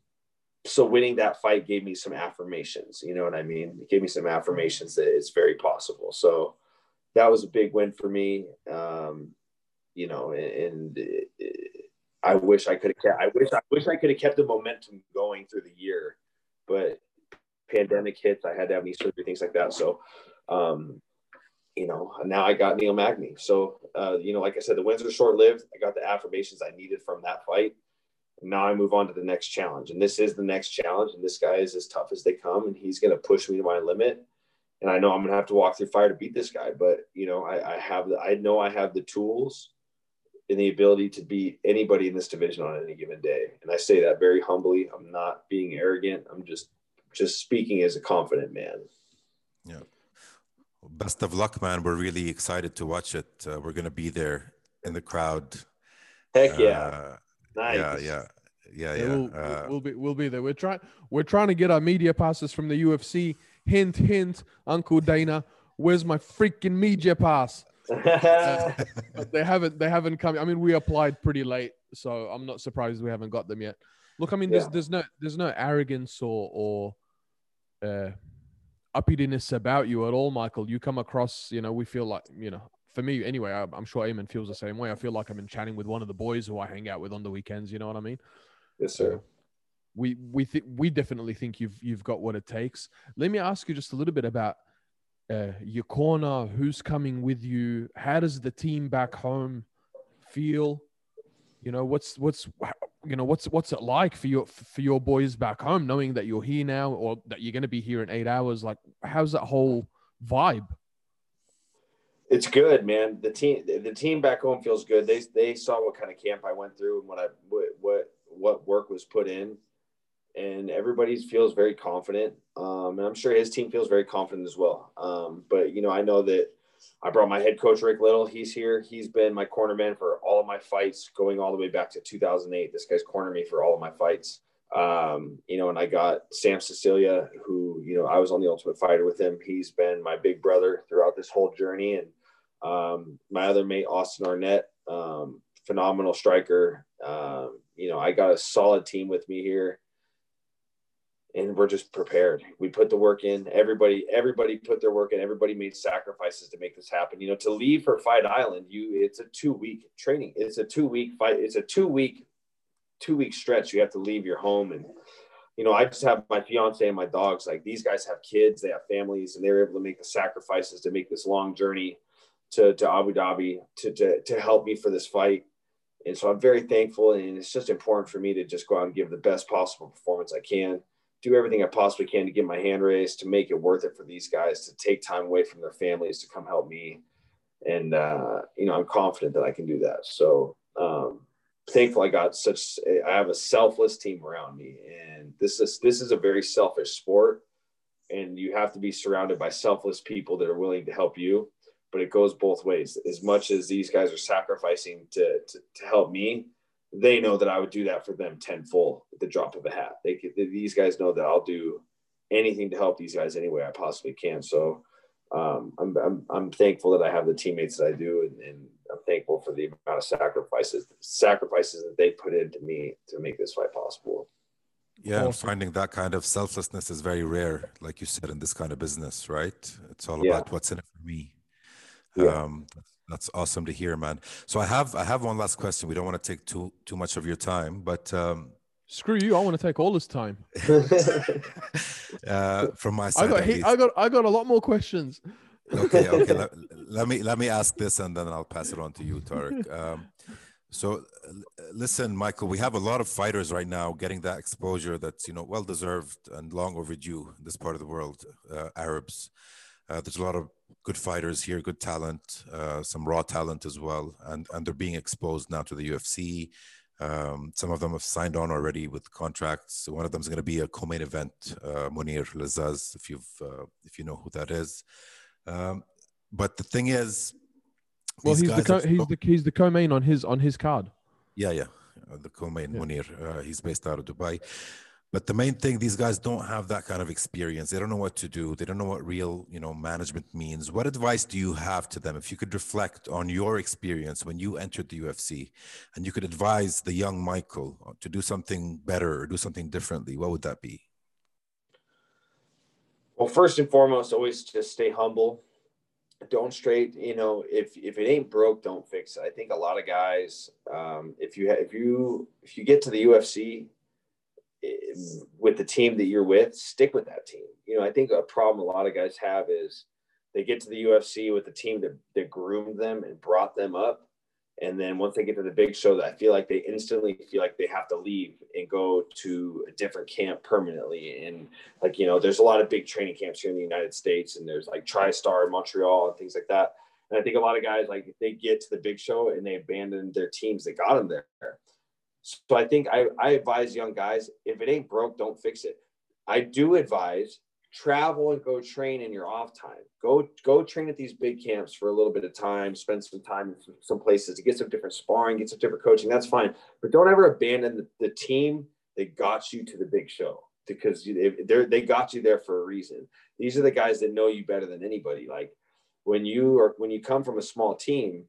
so winning that fight gave me some affirmations. You know what I mean? It gave me some affirmations that it's very possible. So that was a big win for me. Um, you know, and, and I wish I could have kept. I wish I wish I could have kept the momentum going through the year, but pandemic hits. I had to have knee surgery, things like that. So, um, you know, now I got Neil Magny. So, uh, you know, like I said, the wins are short lived. I got the affirmations I needed from that fight. Now I move on to the next challenge. And this is the next challenge. And this guy is as tough as they come. And he's going to push me to my limit. And I know I'm going to have to walk through fire to beat this guy. But, you know, I, I have the, I know I have the tools and the ability to beat anybody in this division on any given day. And I say that very humbly. I'm not being arrogant. I'm just, just speaking as a confident man. Yeah. Best of luck, man. We're really excited to watch it. Uh, we're going to be there in the crowd. Heck yeah. Uh, nice. yeah, yeah, yeah, Yeah, yeah. we'll, Uh, we'll be we'll be there. We're trying we're trying to get our media passes from the UFC. Hint, hint, Uncle Dana, where's my freaking media pass? But they haven't they haven't come. I mean, we applied pretty late, so I'm not surprised we haven't got them yet. Look, I mean, there's Yeah. there's no there's no arrogance or or uh, uppityness about you at all, Michael. You come across, you know, we feel like you know. For me, anyway, I- I'm sure Eamon feels the same way. I feel like I've been chatting with one of the boys who I hang out with on the weekends. You know what I mean? yes, sir. we we th- we definitely think you've you've got what it takes. Let me ask you just a little bit about uh, your corner. Who's coming with you? How does the team back home feel? You know what's what's you know what's what's it like for your for your boys back home, knowing that you're here now or that you're going to be here in eight hours? Like, how's that whole vibe? It's good, man. The team, the team back home feels good. They they saw what kind of camp I went through and what I what what, what work was put in, and everybody feels very confident. Um, and I'm sure his team feels very confident as well. Um, but you know, I know that I brought my head coach Rick Little. He's here. He's been my corner man for all of my fights, going all the way back to 2008. This guy's cornered me for all of my fights. Um, you know, and I got Sam Sicilia, who, you know, I was on the Ultimate Fighter with him. He's been my big brother throughout this whole journey. And Um, my other mate, Austin Arnett, um, phenomenal striker. Um, you know, I got a solid team with me here and we're just prepared. We put the work in. Everybody, everybody put their work in. Everybody made sacrifices to make this happen. You know, to leave for Fight Island, you it's a two week training. It's a two week fight. It's a two week, two week stretch. You have to leave your home and. You know, I just have my fiance and my dogs. Like these guys have kids, they have families, and they're able to make the sacrifices to make this long journey to, to Abu Dhabi to, to, to help me for this fight. And so I'm very thankful. And it's just important for me to just go out and give the best possible performance I can do everything I possibly can to get my hand raised to make it worth it for these guys to take time away from their families to come help me. And, uh, you know, I'm confident that I can do that. So, um, thankful I got such, I have a selfless team around me and this is, this is a very selfish sport and you have to be surrounded by selfless people that are willing to help you, but it goes both ways. As much as these guys are sacrificing to, to, to help me, they know that I would do that for them tenfold at the drop of a hat. They these guys know that I'll do anything to help these guys any way I possibly can. So um, I'm, I'm, I'm thankful that I have the teammates that I do, and, and, I'm thankful for the amount of sacrifices sacrifices that they put into me to make this fight possible. Yeah, awesome. finding that kind of selflessness is very rare, like you said, in this kind of business, right? It's all yeah. about what's in it for me. Yeah. Um, that's awesome to hear, man. So I have I have one last question. We don't want to take too too much of your time, but um, screw you. I want to take all this time. uh, from my side, I got I got I got a lot more questions. okay, okay. let, let, me let me ask this, and then I'll pass it on to you, Tarek. Um, so, listen, Michael, we have a lot of fighters right now getting that exposure that's you know well deserved and long overdue in this part of the world. Uh, Arabs. Uh, there's a lot of good fighters here, good talent, uh, some raw talent as well, and and they're being exposed now to the UFC. Um, some of them have signed on already with contracts. One of them is going to be a co-main event, uh, Mounir Lazzez, if you've uh, if you know who that is. Um, but the thing is, well, he's the, co- he's the he's the co-main on his on his card. Yeah, yeah, uh, the co-main yeah. Munir. Uh, he's based out of Dubai. But the main thing, these guys don't have that kind of experience. They don't know what to do. They don't know what real, you know, management means. What advice do you have to them? If you could reflect on your experience when you entered the UFC and you could advise the young Michael to do something better or do something differently, what would that be? Well, first and foremost, always just stay humble. Don't straight, you know, if if it ain't broke, don't fix it. I think a lot of guys, um, if you if you if you get to the UFC with the team that you're with, stick with that team. You know, I think a problem a lot of guys have is they get to the UFC with the team that, that groomed them and brought them up. And then once they get to the big show, that I feel like they instantly feel like they have to leave and go to a different camp permanently. And like, you know, there's a lot of big training camps here in the United States and there's like TriStar in Montreal and things like that. And I think a lot of guys, like they get to the big show and they abandon their teams that got them there. So I think I, I advise young guys if it ain't broke, don't fix it. I do advise travel and go train in your off time. Go go train at these big camps for a little bit of time. Spend some time in some places to get some different sparring, get some different coaching. That's fine, but don't ever abandon the, the team that got you to the big show because they they got you there for a reason. These are the guys that know you better than anybody. Like when you are when you come from a small team,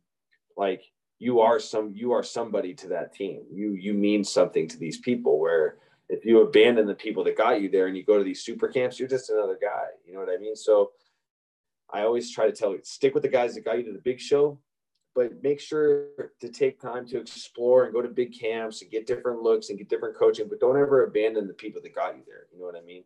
like you are some you are somebody to that team. You you mean something to these people where if you abandon the people that got you there and you go to these super camps you're just another guy. You know what i mean? So i always try to tell you stick with the guys that got you to the big show but make sure to take time to explore and go to big camps and get different looks and get different coaching but don't ever abandon the people that got you there. You know what i mean?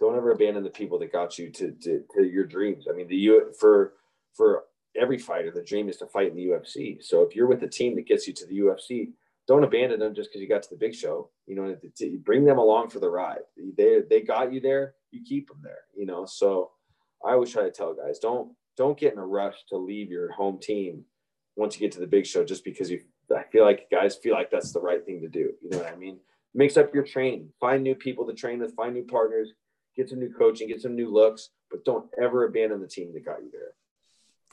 Don't ever abandon the people that got you to to, to your dreams. I mean the you for for every fighter, the dream is to fight in the UFC. So if you're with a team that gets you to the UFC, don't abandon them just because you got to the big show. You know, bring them along for the ride. They they got you there, you keep them there. You know, so I always try to tell guys don't don't get in a rush to leave your home team once you get to the big show just because you. I feel like guys feel like that's the right thing to do. You know what I mean? Mix up your training, find new people to train with, find new partners, get some new coaching, get some new looks, but don't ever abandon the team that got you there.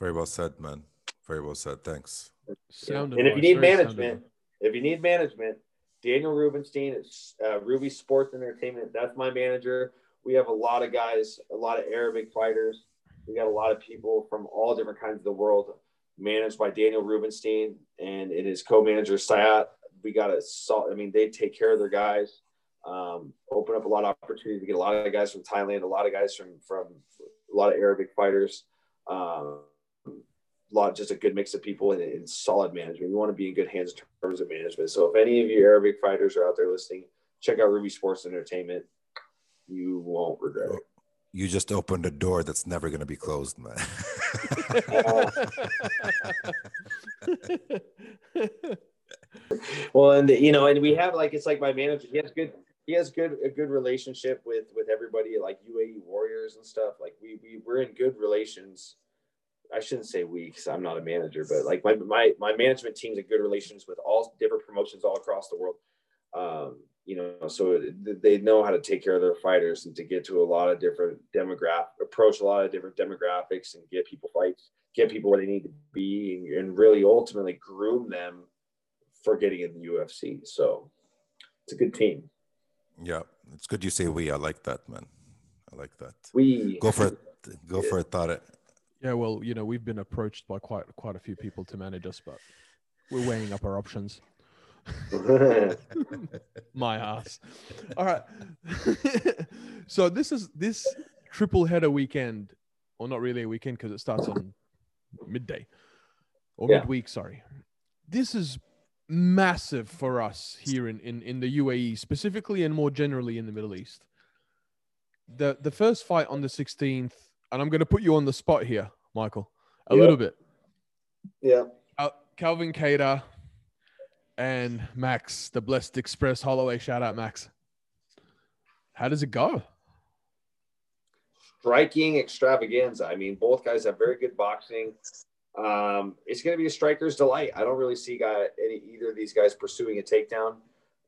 Very well said, man. Very well said. Thanks. Sound and if you need management, if you need management, Daniel Rubenstein is uh, Ruby Sports Entertainment. That's my manager. We have a lot of guys, a lot of Arabic fighters. We got a lot of people from all different kinds of the world. managed by Daniel Rubenstein and it is co-manager Sayat. We got a salt. I mean, they take care of their guys. Um, open up a lot of opportunities. to get a lot of guys from Thailand, a lot of guys from from a lot of Arabic fighters. Um, a lot, just a good mix of people and, and solid management. You want to be in good hands in terms of management. So if any of you Arabic fighters are out there listening, check out Ruby Sports Entertainment. You won't regret it. You just opened a door that's never going to be closed, man. well, and you know, and we have like it's like my manager. He has good. He has good a good relationship with with everybody, like UAE Warriors and stuff. Like we we we're in good relations. I shouldn't say we because I'm not a manager, but like my my my management team's in good relations with all different promotions all across the world. Um, you know, so they know how to take care of their fighters and to get to a lot of different demographic, approach a lot of different demographics and get people fights, get people where they need to be, and, and really ultimately groom them for getting in the UFC. So it's a good team. Yeah, it's good you say we. I like that, man. I like that. We go for it. Go for it, thought it. Yeah, well, you know, we've been approached by quite quite a few people to manage us, but we're weighing up our options. My ass. All right. so this is this triple header weekend, or not really a weekend because it starts on midday or yeah. midweek. Sorry. This is massive for us here in, in, in the UAE, specifically and more generally in the Middle East. The the first fight on the 16th, and I'm going to put you on the spot here, Michael, a little bit. Yeah. Uh, Calvin Kattar and Max, the Blessed Express Holloway. Shout out, Max. How does it go? Striking extravaganza. I mean, both guys have very good boxing. Um, it's going to be a striker's delight. I don't really see guy any either of these guys pursuing a takedown,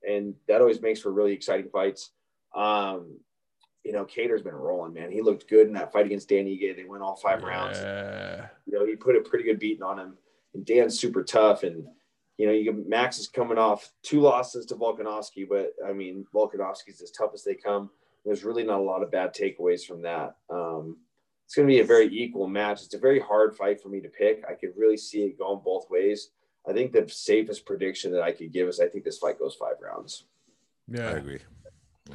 and that always makes for really exciting fights. Um, you know, Kattar's been rolling, man. He looked good in that fight against Dan Ige. They went all five yeah. rounds. You know, he put a pretty good beating on him. And Dan's super tough, and you know, you Max is coming off two losses to Volkanovski, but I mean, Volkanovski's as tough as they come. There's really not a lot of bad takeaways from that. Um, it's going to be a very equal match. It's a very hard fight for me to pick. I could really see it going both ways. I think the safest prediction that I could give is I think this fight goes five rounds. Yeah, I agree.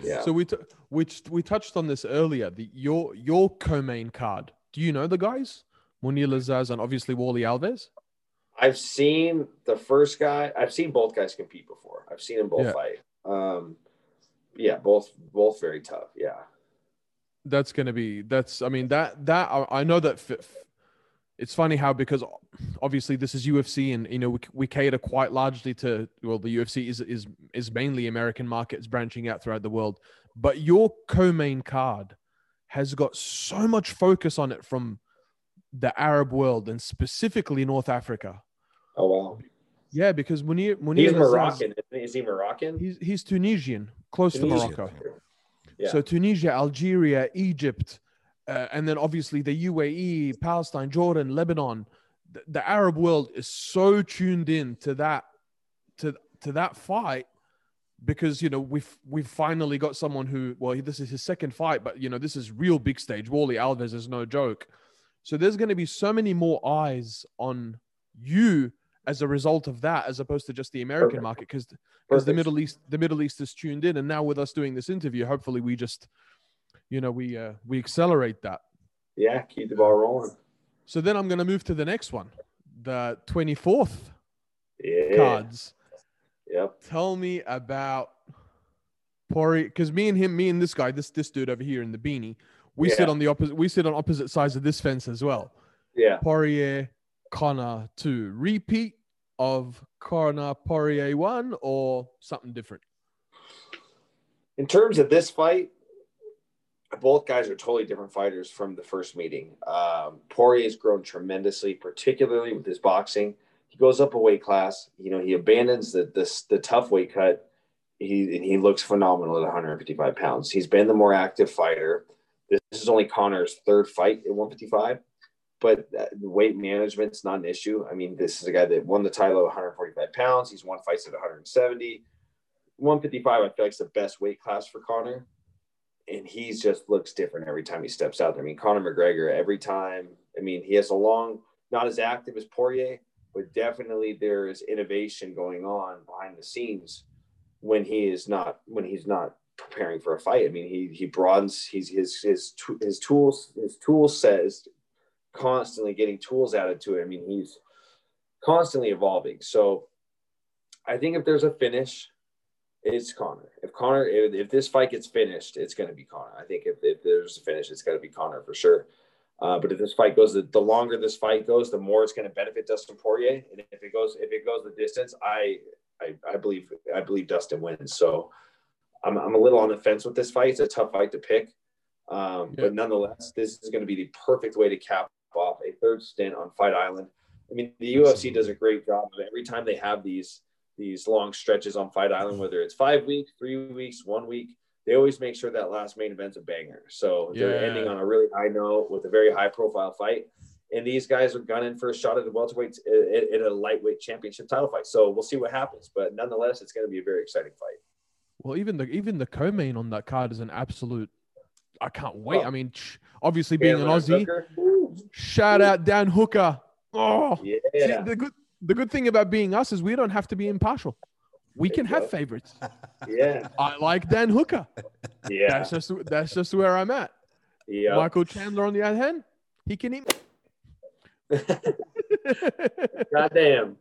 Yeah. So we t- which we touched on this earlier. The your your co-main card. Do you know the guys? Mounir Lazzez and obviously Warlley Alves. I've seen the first guy. I've seen both guys compete before. I've seen them both yeah. fight. Um, yeah, both both very tough. Yeah, that's gonna be. That's. I mean that that I, I know that. F- it's funny how because obviously this is UFC and you know we, we cater quite largely to well the UFC is is is mainly American markets branching out throughout the world, but your co-main card has got so much focus on it from the Arab world and specifically North Africa. Oh wow. Yeah, because Munir, Munir he's Moroccan. Is he Moroccan? He's he's Tunisian, close Tunisian. to Morocco. Yeah. So Tunisia, Algeria, Egypt, uh, and then obviously the UAE, Palestine, Jordan, Lebanon. The, the, Arab world is so tuned in to that to to that fight because you know we've we've finally got someone who well this is his second fight, but you know this is real big stage. Warlley Alves is no joke. So there's going to be so many more eyes on you as a result of that, as opposed to just the American Perfect. market, because because the Middle East the Middle East is tuned in, and now with us doing this interview, hopefully we just, you know, we uh, we accelerate that. Yeah, keep the ball rolling. So then I'm going to move to the next one, the 24th yeah. cards. Yep. Tell me about Pori, because me and him, me and this guy, this this dude over here in the beanie, we yeah. sit on the opposite. We sit on opposite sides of this fence as well. Yeah. Poirier Conor two. Repeat of Conor Poirier one or something different? In terms of this fight, both guys are totally different fighters from the first meeting. Um, has grown tremendously, particularly with his boxing. He goes up a weight class. You know, he abandons the the, the tough weight cut. He he looks phenomenal at 155 pounds. He's been the more active fighter. This is only Conor's third fight at 155 but weight management's not an issue. I mean, this is a guy that won the title at 145 pounds. He's won fights at 170. 155, I feel like, is the best weight class for Conor. And he's just looks different every time he steps out there. I mean, Conor McGregor, every time, I mean, he has a long, not as active as Poirier, but definitely there is innovation going on behind the scenes when he is not when he's not preparing for a fight. I mean, he he broadens he's his his his tools his tool says constantly getting tools added to it. I mean, he's constantly evolving. So I think if there's a finish, it's Conor. If Conor, if, if this fight gets finished, it's going to be Conor. I think if, if there's a finish, it's going to be Conor for sure. Uh, but if this fight goes, the, the longer this fight goes, the more it's going to benefit Dustin Poirier. And if it goes, if it goes the distance, I, I, I believe, I believe Dustin wins. So I'm, I'm a little on the fence with this fight. It's a tough fight to pick, um, yeah. but nonetheless, this is going to be the perfect way to cap off a third stint on Fight Island. I mean, the UFC does a great job of every time they have these these long stretches on Fight Island, whether it's five weeks, three weeks, one week. They always make sure that last main event's a banger. So yeah. they're ending on a really high note with a very high profile fight. And these guys are gunning for a shot at the welterweight uh, in a lightweight championship title fight. So we'll see what happens. But nonetheless, it's going to be a very exciting fight. Well, even the even the co-main on that card is an absolute. I can't wait. Oh. I mean, obviously being an Aussie, shout out Dan Hooker. Oh, yeah. See, the good the good thing about being us is we don't have to be impartial. We can have favorites. Yeah. I like Dan Hooker. Yeah. That's just that's just where I'm at. Yeah. Michael Chandler on the other hand, he can eat. Goddamn.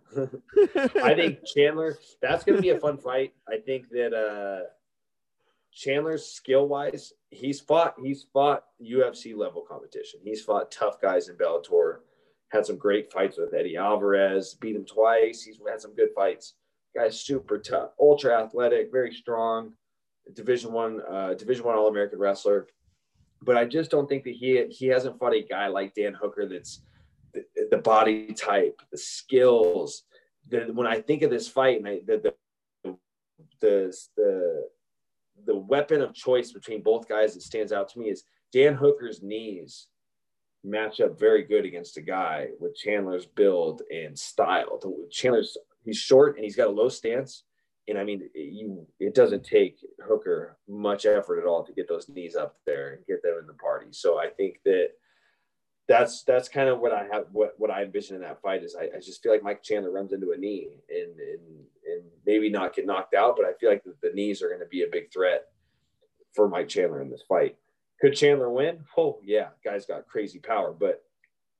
I think Chandler, that's going to be a fun fight. I think that uh, Chandler's skill wise, he's fought, he's fought UFC level competition. He's fought tough guys in Bellator, had some great fights with Eddie Alvarez, beat him twice. He's had some good fights. Guy's super tough, ultra athletic, very strong, division one, uh, division one All American wrestler. But I just don't think that he he hasn't fought a guy like Dan Hooker that's the, the body type, the skills. The, when I think of this fight, and I, the, the the the the weapon of choice between both guys that stands out to me is Dan Hooker's knees match up very good against a guy with Chandler's build and style. Chandler's he's short and he's got a low stance, and I mean you it doesn't take Hooker much effort at all to get those knees up there and get them in the party. So I think that that's that's kind of what I have what, what I envision in that fight is I, I just feel like Mike Chandler runs into a knee and and, and maybe not get knocked out, but I feel like the, the knees are going to be a big threat for Mike Chandler in this fight. Could Chandler win? Oh yeah, guy's got crazy power, but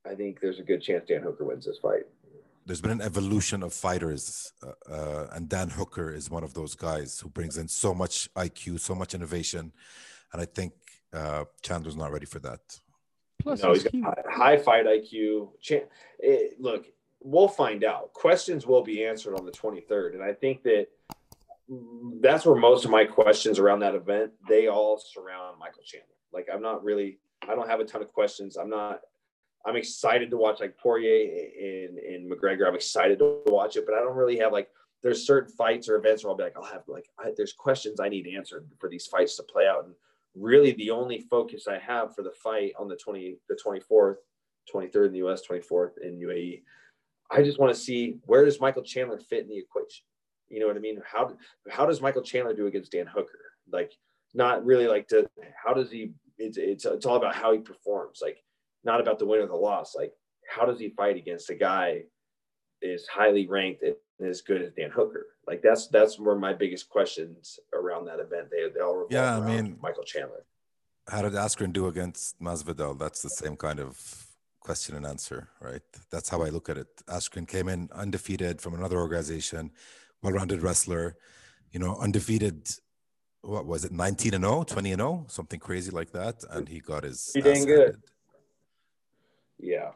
I think there's a good chance Dan Hooker wins this fight. There's been an evolution of fighters, uh, uh, and Dan Hooker is one of those guys who brings in so much IQ, so much innovation, and I think uh, Chandler's not ready for that. Plus, no, he's got high fight IQ. It, eh, look, we'll find out. Questions will be answered on the 23rd, and I think that that's where most of my questions around that event they all surround Michael Chandler. Like, I'm not really, I don't have a ton of questions. I'm not. I'm excited to watch like Poirier and, and McGregor. I'm excited to watch it, but I don't really have like there's certain fights or events where I'll be like, I'll have like I, there's questions I need answered for these fights to play out. And really the only focus I have for the fight on the 20, the 24th, 23rd in the US, 24th in UAE. I just want to see where does Michael Chandler fit in the equation? You know what I mean? How, how does Michael Chandler do against Dan Hooker? Like, not really like to, how does he, it's, it's, it's all about how he performs. Like, not about the win or the loss. Like, how does he fight against a guy is highly ranked and as good as Dan Hooker? Like that's that's where my biggest questions around that event. They they all yeah. I mean, Michael Chandler. How did Askren do against Masvidal? That's the same kind of question and answer, right? That's how I look at it. Askren came in undefeated from another organization, well-rounded wrestler, you know, undefeated. What was it? 19 and 0, 20 and 0, something crazy like that, and he got his. He dang good. Yeah,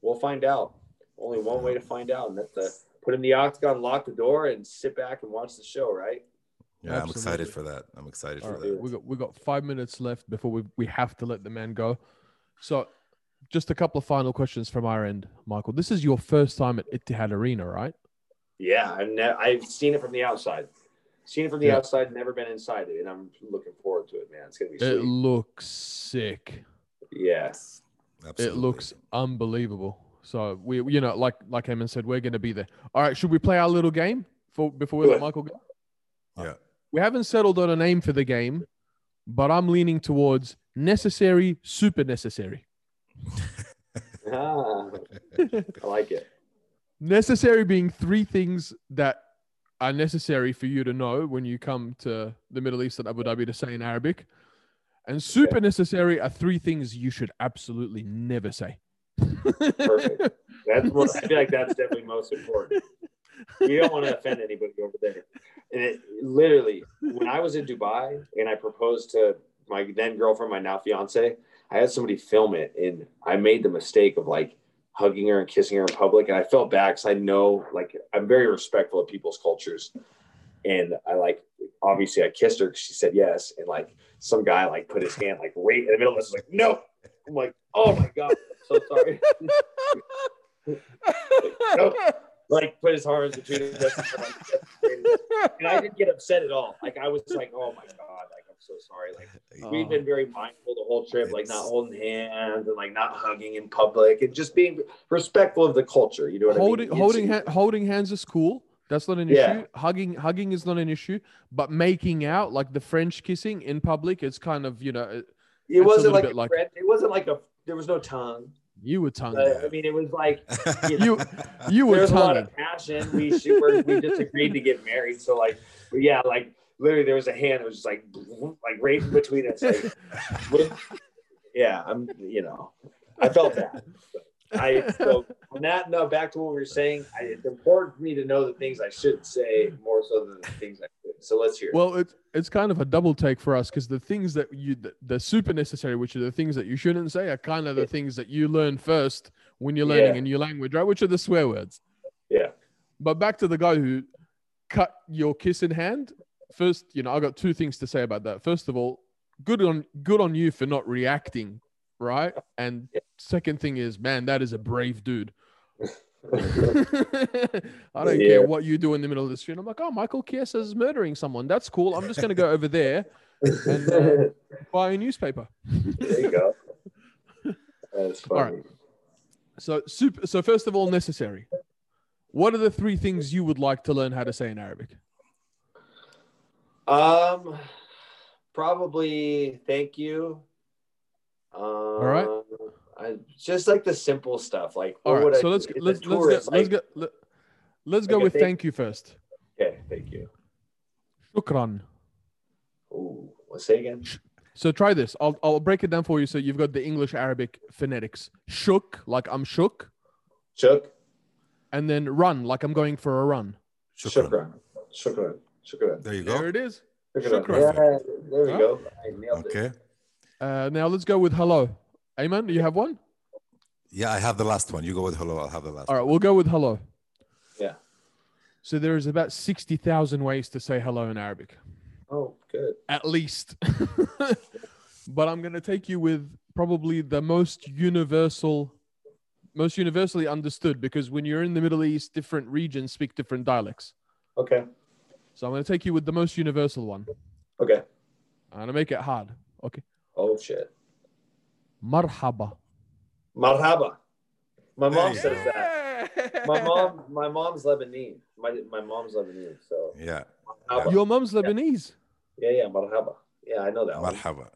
we'll find out. Only one way to find out, and that's the put in the octagon, lock the door, and sit back and watch the show, right? Yeah, Absolutely. I'm excited for that. I'm excited All for right. that. We got we got five minutes left before we we have to let the man go. So, just a couple of final questions from our end, Michael. This is your first time at Etihad Arena, right? Yeah, I've, ne- I've seen it from the outside. Seen it from the yeah. outside, never been inside it, and I'm looking forward to it, man. It's gonna be. Sweet. It looks sick. Yes. Absolutely. It looks unbelievable. So we, you know, like like Eamon said, we're going to be there. All right, should we play our little game for before we let Michael go? Yeah. We haven't settled on a name for the game, but I'm leaning towards necessary, super necessary. Ah, I like it. necessary being three things that are necessary for you to know when you come to the Middle East and Abu Dhabi to say in Arabic. And super necessary are three things you should absolutely never say. Perfect. That's what I feel like that's definitely most important. You don't want to offend anybody over there. And it literally, when I was in Dubai and I proposed to my then girlfriend, my now fiance, I had somebody film it and I made the mistake of like hugging her and kissing her in public. And I felt bad because I know like I'm very respectful of people's cultures. And I like obviously I kissed her because she said yes. And like some guy like put his hand like right in the middle of us like, no. I'm like, oh my God, I'm so sorry. no. Like put his arms between breasts and, like, and I didn't get upset at all. Like I was like, oh my God, like so sorry. Like we've been very mindful the whole trip, like not holding hands and like not hugging in public and just being respectful of the culture. You know what holding I mean? holding It's- ha- holding hands is cool. That's not an Yeah. issue. Hugging hugging is not an issue. But making out like the French kissing in public, it's kind of you know it- wasn't like, like- it wasn't like a there was no tongue. you were tongue. Uh, I mean, it was like you you you were there was a lot of passion. We we just agreed to get married. So like, yeah, like literally there was a hand that was just like like right in between us. Like, yeah, I'm you know, I felt that. I so on that no, back to what we were saying. I, it's important for me to know the things I should say more so than the things I could. So let's hear. it. Well, it's it's kind of a double take for us because the things that you the, the super necessary, which are the things that you shouldn't say, are kind of the things that you learn first when you're learning Yeah. a new language, right? Which are the swear words. yeah, But back to the guy who cut your kiss in hand. First, you know, I got two things to say about that. First of all, good on good on you for not reacting, right? And second thing is, man, that is a brave dude. I don't Yeah. care what you do in the middle of the street. I'm like, oh, Michael Chiesa is murdering someone. That's cool. I'm just gonna go over there and uh, buy a newspaper. there you go. That's funny. right. So super. So first of all, necessary. What are the three things you would like to learn how to say in Arabic? Um, probably thank you. Um, right. I just like the simple stuff. Like, All right. would I So let's let's let's go let's like- go let, let's go with thank you first. Okay, thank you. Shukran. Ooh, let's say again. So try this. I'll I'll break it down for you. So you've got the English Arabic phonetics. Shook, like I'm shook, Shook. and then run, like I'm going for a run. Shukran. Shukran. Shukran. Shukran. There you go. There it is. Shukran. Shukran. Yeah, there we Huh? go. I nailed it. Okay. Uh, now let's go with hello. Ayman, do you have one? Yeah, I have the last one. You go with hello. I'll have the last. All right, we'll go with hello. Yeah. So there is about sixty thousand ways to say hello in Arabic. Oh, good. at least. but I'm going to take you with probably the most universal, most universally understood because when you're in the Middle East, different regions speak different dialects. Okay. So I'm going to take you with the most universal one. Okay. I'm going to make it hard. Okay. Oh shit. Marhaba. Marhaba. My mom Hey. says that. My mom, my mom's Lebanese. My my mom's Lebanese. So Yeah. marhaba. Your mom's Lebanese. Yeah, yeah, marhaba. Yeah, I know that. Marhaba.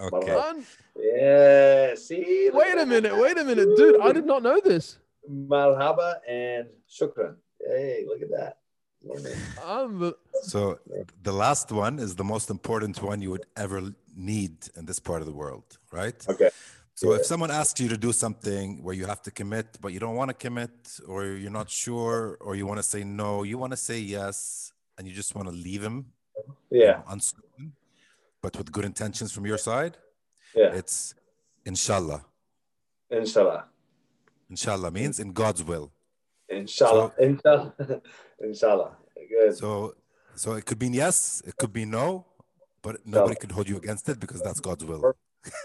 Marhaba. Okay. Son, Yeah. See. wait a minute. Wait a minute. Dude, I did not know this. Marhaba and shukran. Hey, look at that. Learning. I'm the, So the last one is the most important one you would ever need in this part of the world, right? Okay. So if someone asks you to do something where you have to commit, but you don't want to commit, or you're not sure, or you want to say no, you want to say yes, and you just want to leave him Yeah. unspoken, but with good intentions from your side, Yeah. it's inshallah. Inshallah. Inshallah means in God's will. Inshallah. Inshallah. Inshallah. Good. So so it could mean yes, it could be no, but nobody could hold you against it because that's God's will.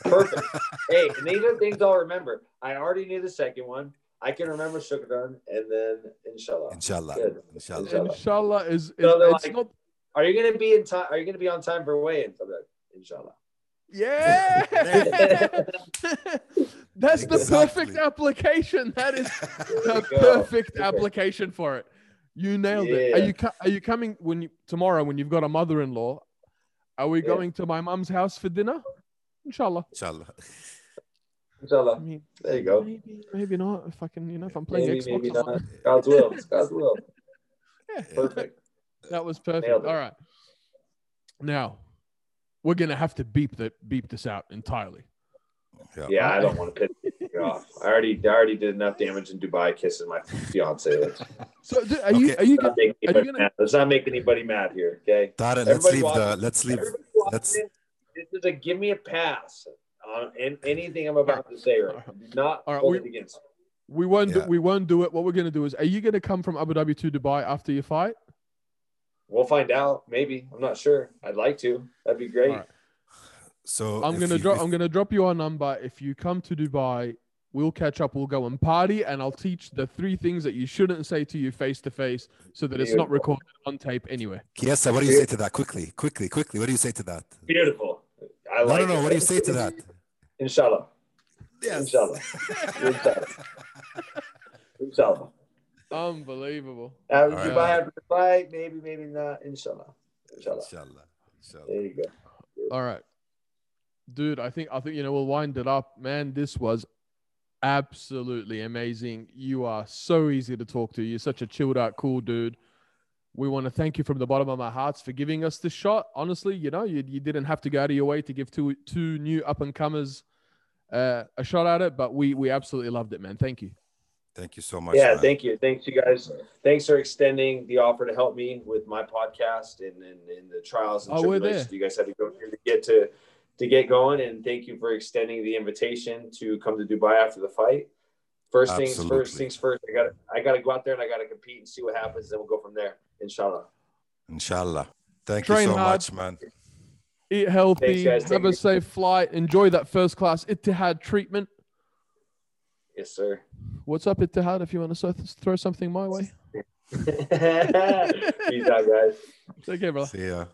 Perfect. hey, and these are things I'll remember. I already knew the second one. I can remember shukran and then inshallah. Inshallah. Good. Inshallah. Inshallah. inshallah is, is So they're it's like- not Are you gonna be in time? Are you gonna be on time for weigh-ins? I'm like, inshallah. Yeah. That's the perfect application. That is the perfect application for it. You nailed it. Are you are you coming when you tomorrow when you've got a mother-in-law? Are we Yeah. going to my mum's house for dinner? Inshallah. Inshallah. I Inshallah. mean, There you go. maybe, maybe not. If I can, you know, if I'm playing Maybe, Xbox. maybe a not. God's will. It's God's will. Yeah, Perfect. that was perfect. All right. Now, we're gonna have to beep the beep this out entirely. Yeah. Yeah, I don't want to piss you off. I already, I already did enough damage in Dubai kissing my fiance. So, do- are you are you not gonna, make you anybody gonna- mad. Let's not make anybody mad here. Okay. Tara, let's Everybody leave the let's leave let's This is a give me a pass on in, anything I'm about to say. Right. now. Not All right, hold we- it against me. we won't do, we won't do it. What we're gonna do is, are you gonna come from Abu Dhabi to Dubai after your fight? We'll find out. Maybe I'm not sure. I'd like to. That'd be great. All right. so I'm gonna drop. I'm gonna drop you our number. If you come to Dubai, we'll catch up. We'll go and party, and I'll teach the three things that you shouldn't say to you face to face, so that it's not recorded on tape anyway. Chiesa, what do you say to that? Quickly, quickly, quickly. What do you say to that? Beautiful. I No, like no, no. it. What do you say to that? Inshallah. Yes. Inshallah. Inshallah. Inshallah. Unbelievable. Uh, All right. Dubai after the fight, maybe, maybe not. Inshallah. Inshallah. Inshallah. Inshallah. There you go. All right, dude. I think I think you know we'll wind it up, man. This was absolutely amazing. You are so easy to talk to. You're such a chilled out, cool dude. We want to thank you from the bottom of our hearts for giving us this shot. Honestly, you know, you, you didn't have to go out of your way to give two two new up and comers uh, a shot at it, but we we absolutely loved it, man. Thank you. Thank you so much. Yeah, man. thank you. Thanks, you guys. Thanks for extending the offer to help me with my podcast and, and, and the trials and Oh, tribulations you guys had to go through to get to to get going. And thank you for extending the invitation to come to Dubai after the fight. First things Absolutely. first things first. I got to I got to go out there and I got to compete and see what happens. Then we'll go from there. Inshallah. Inshallah. Thank Train you so hard. much, man. Eat healthy, guys. have Thank a you. safe flight, enjoy that first class Etihad treatment. Yes, sir. What's up, Etihad? If you want to throw something my way, Peace out, guys. take care, brother. See ya.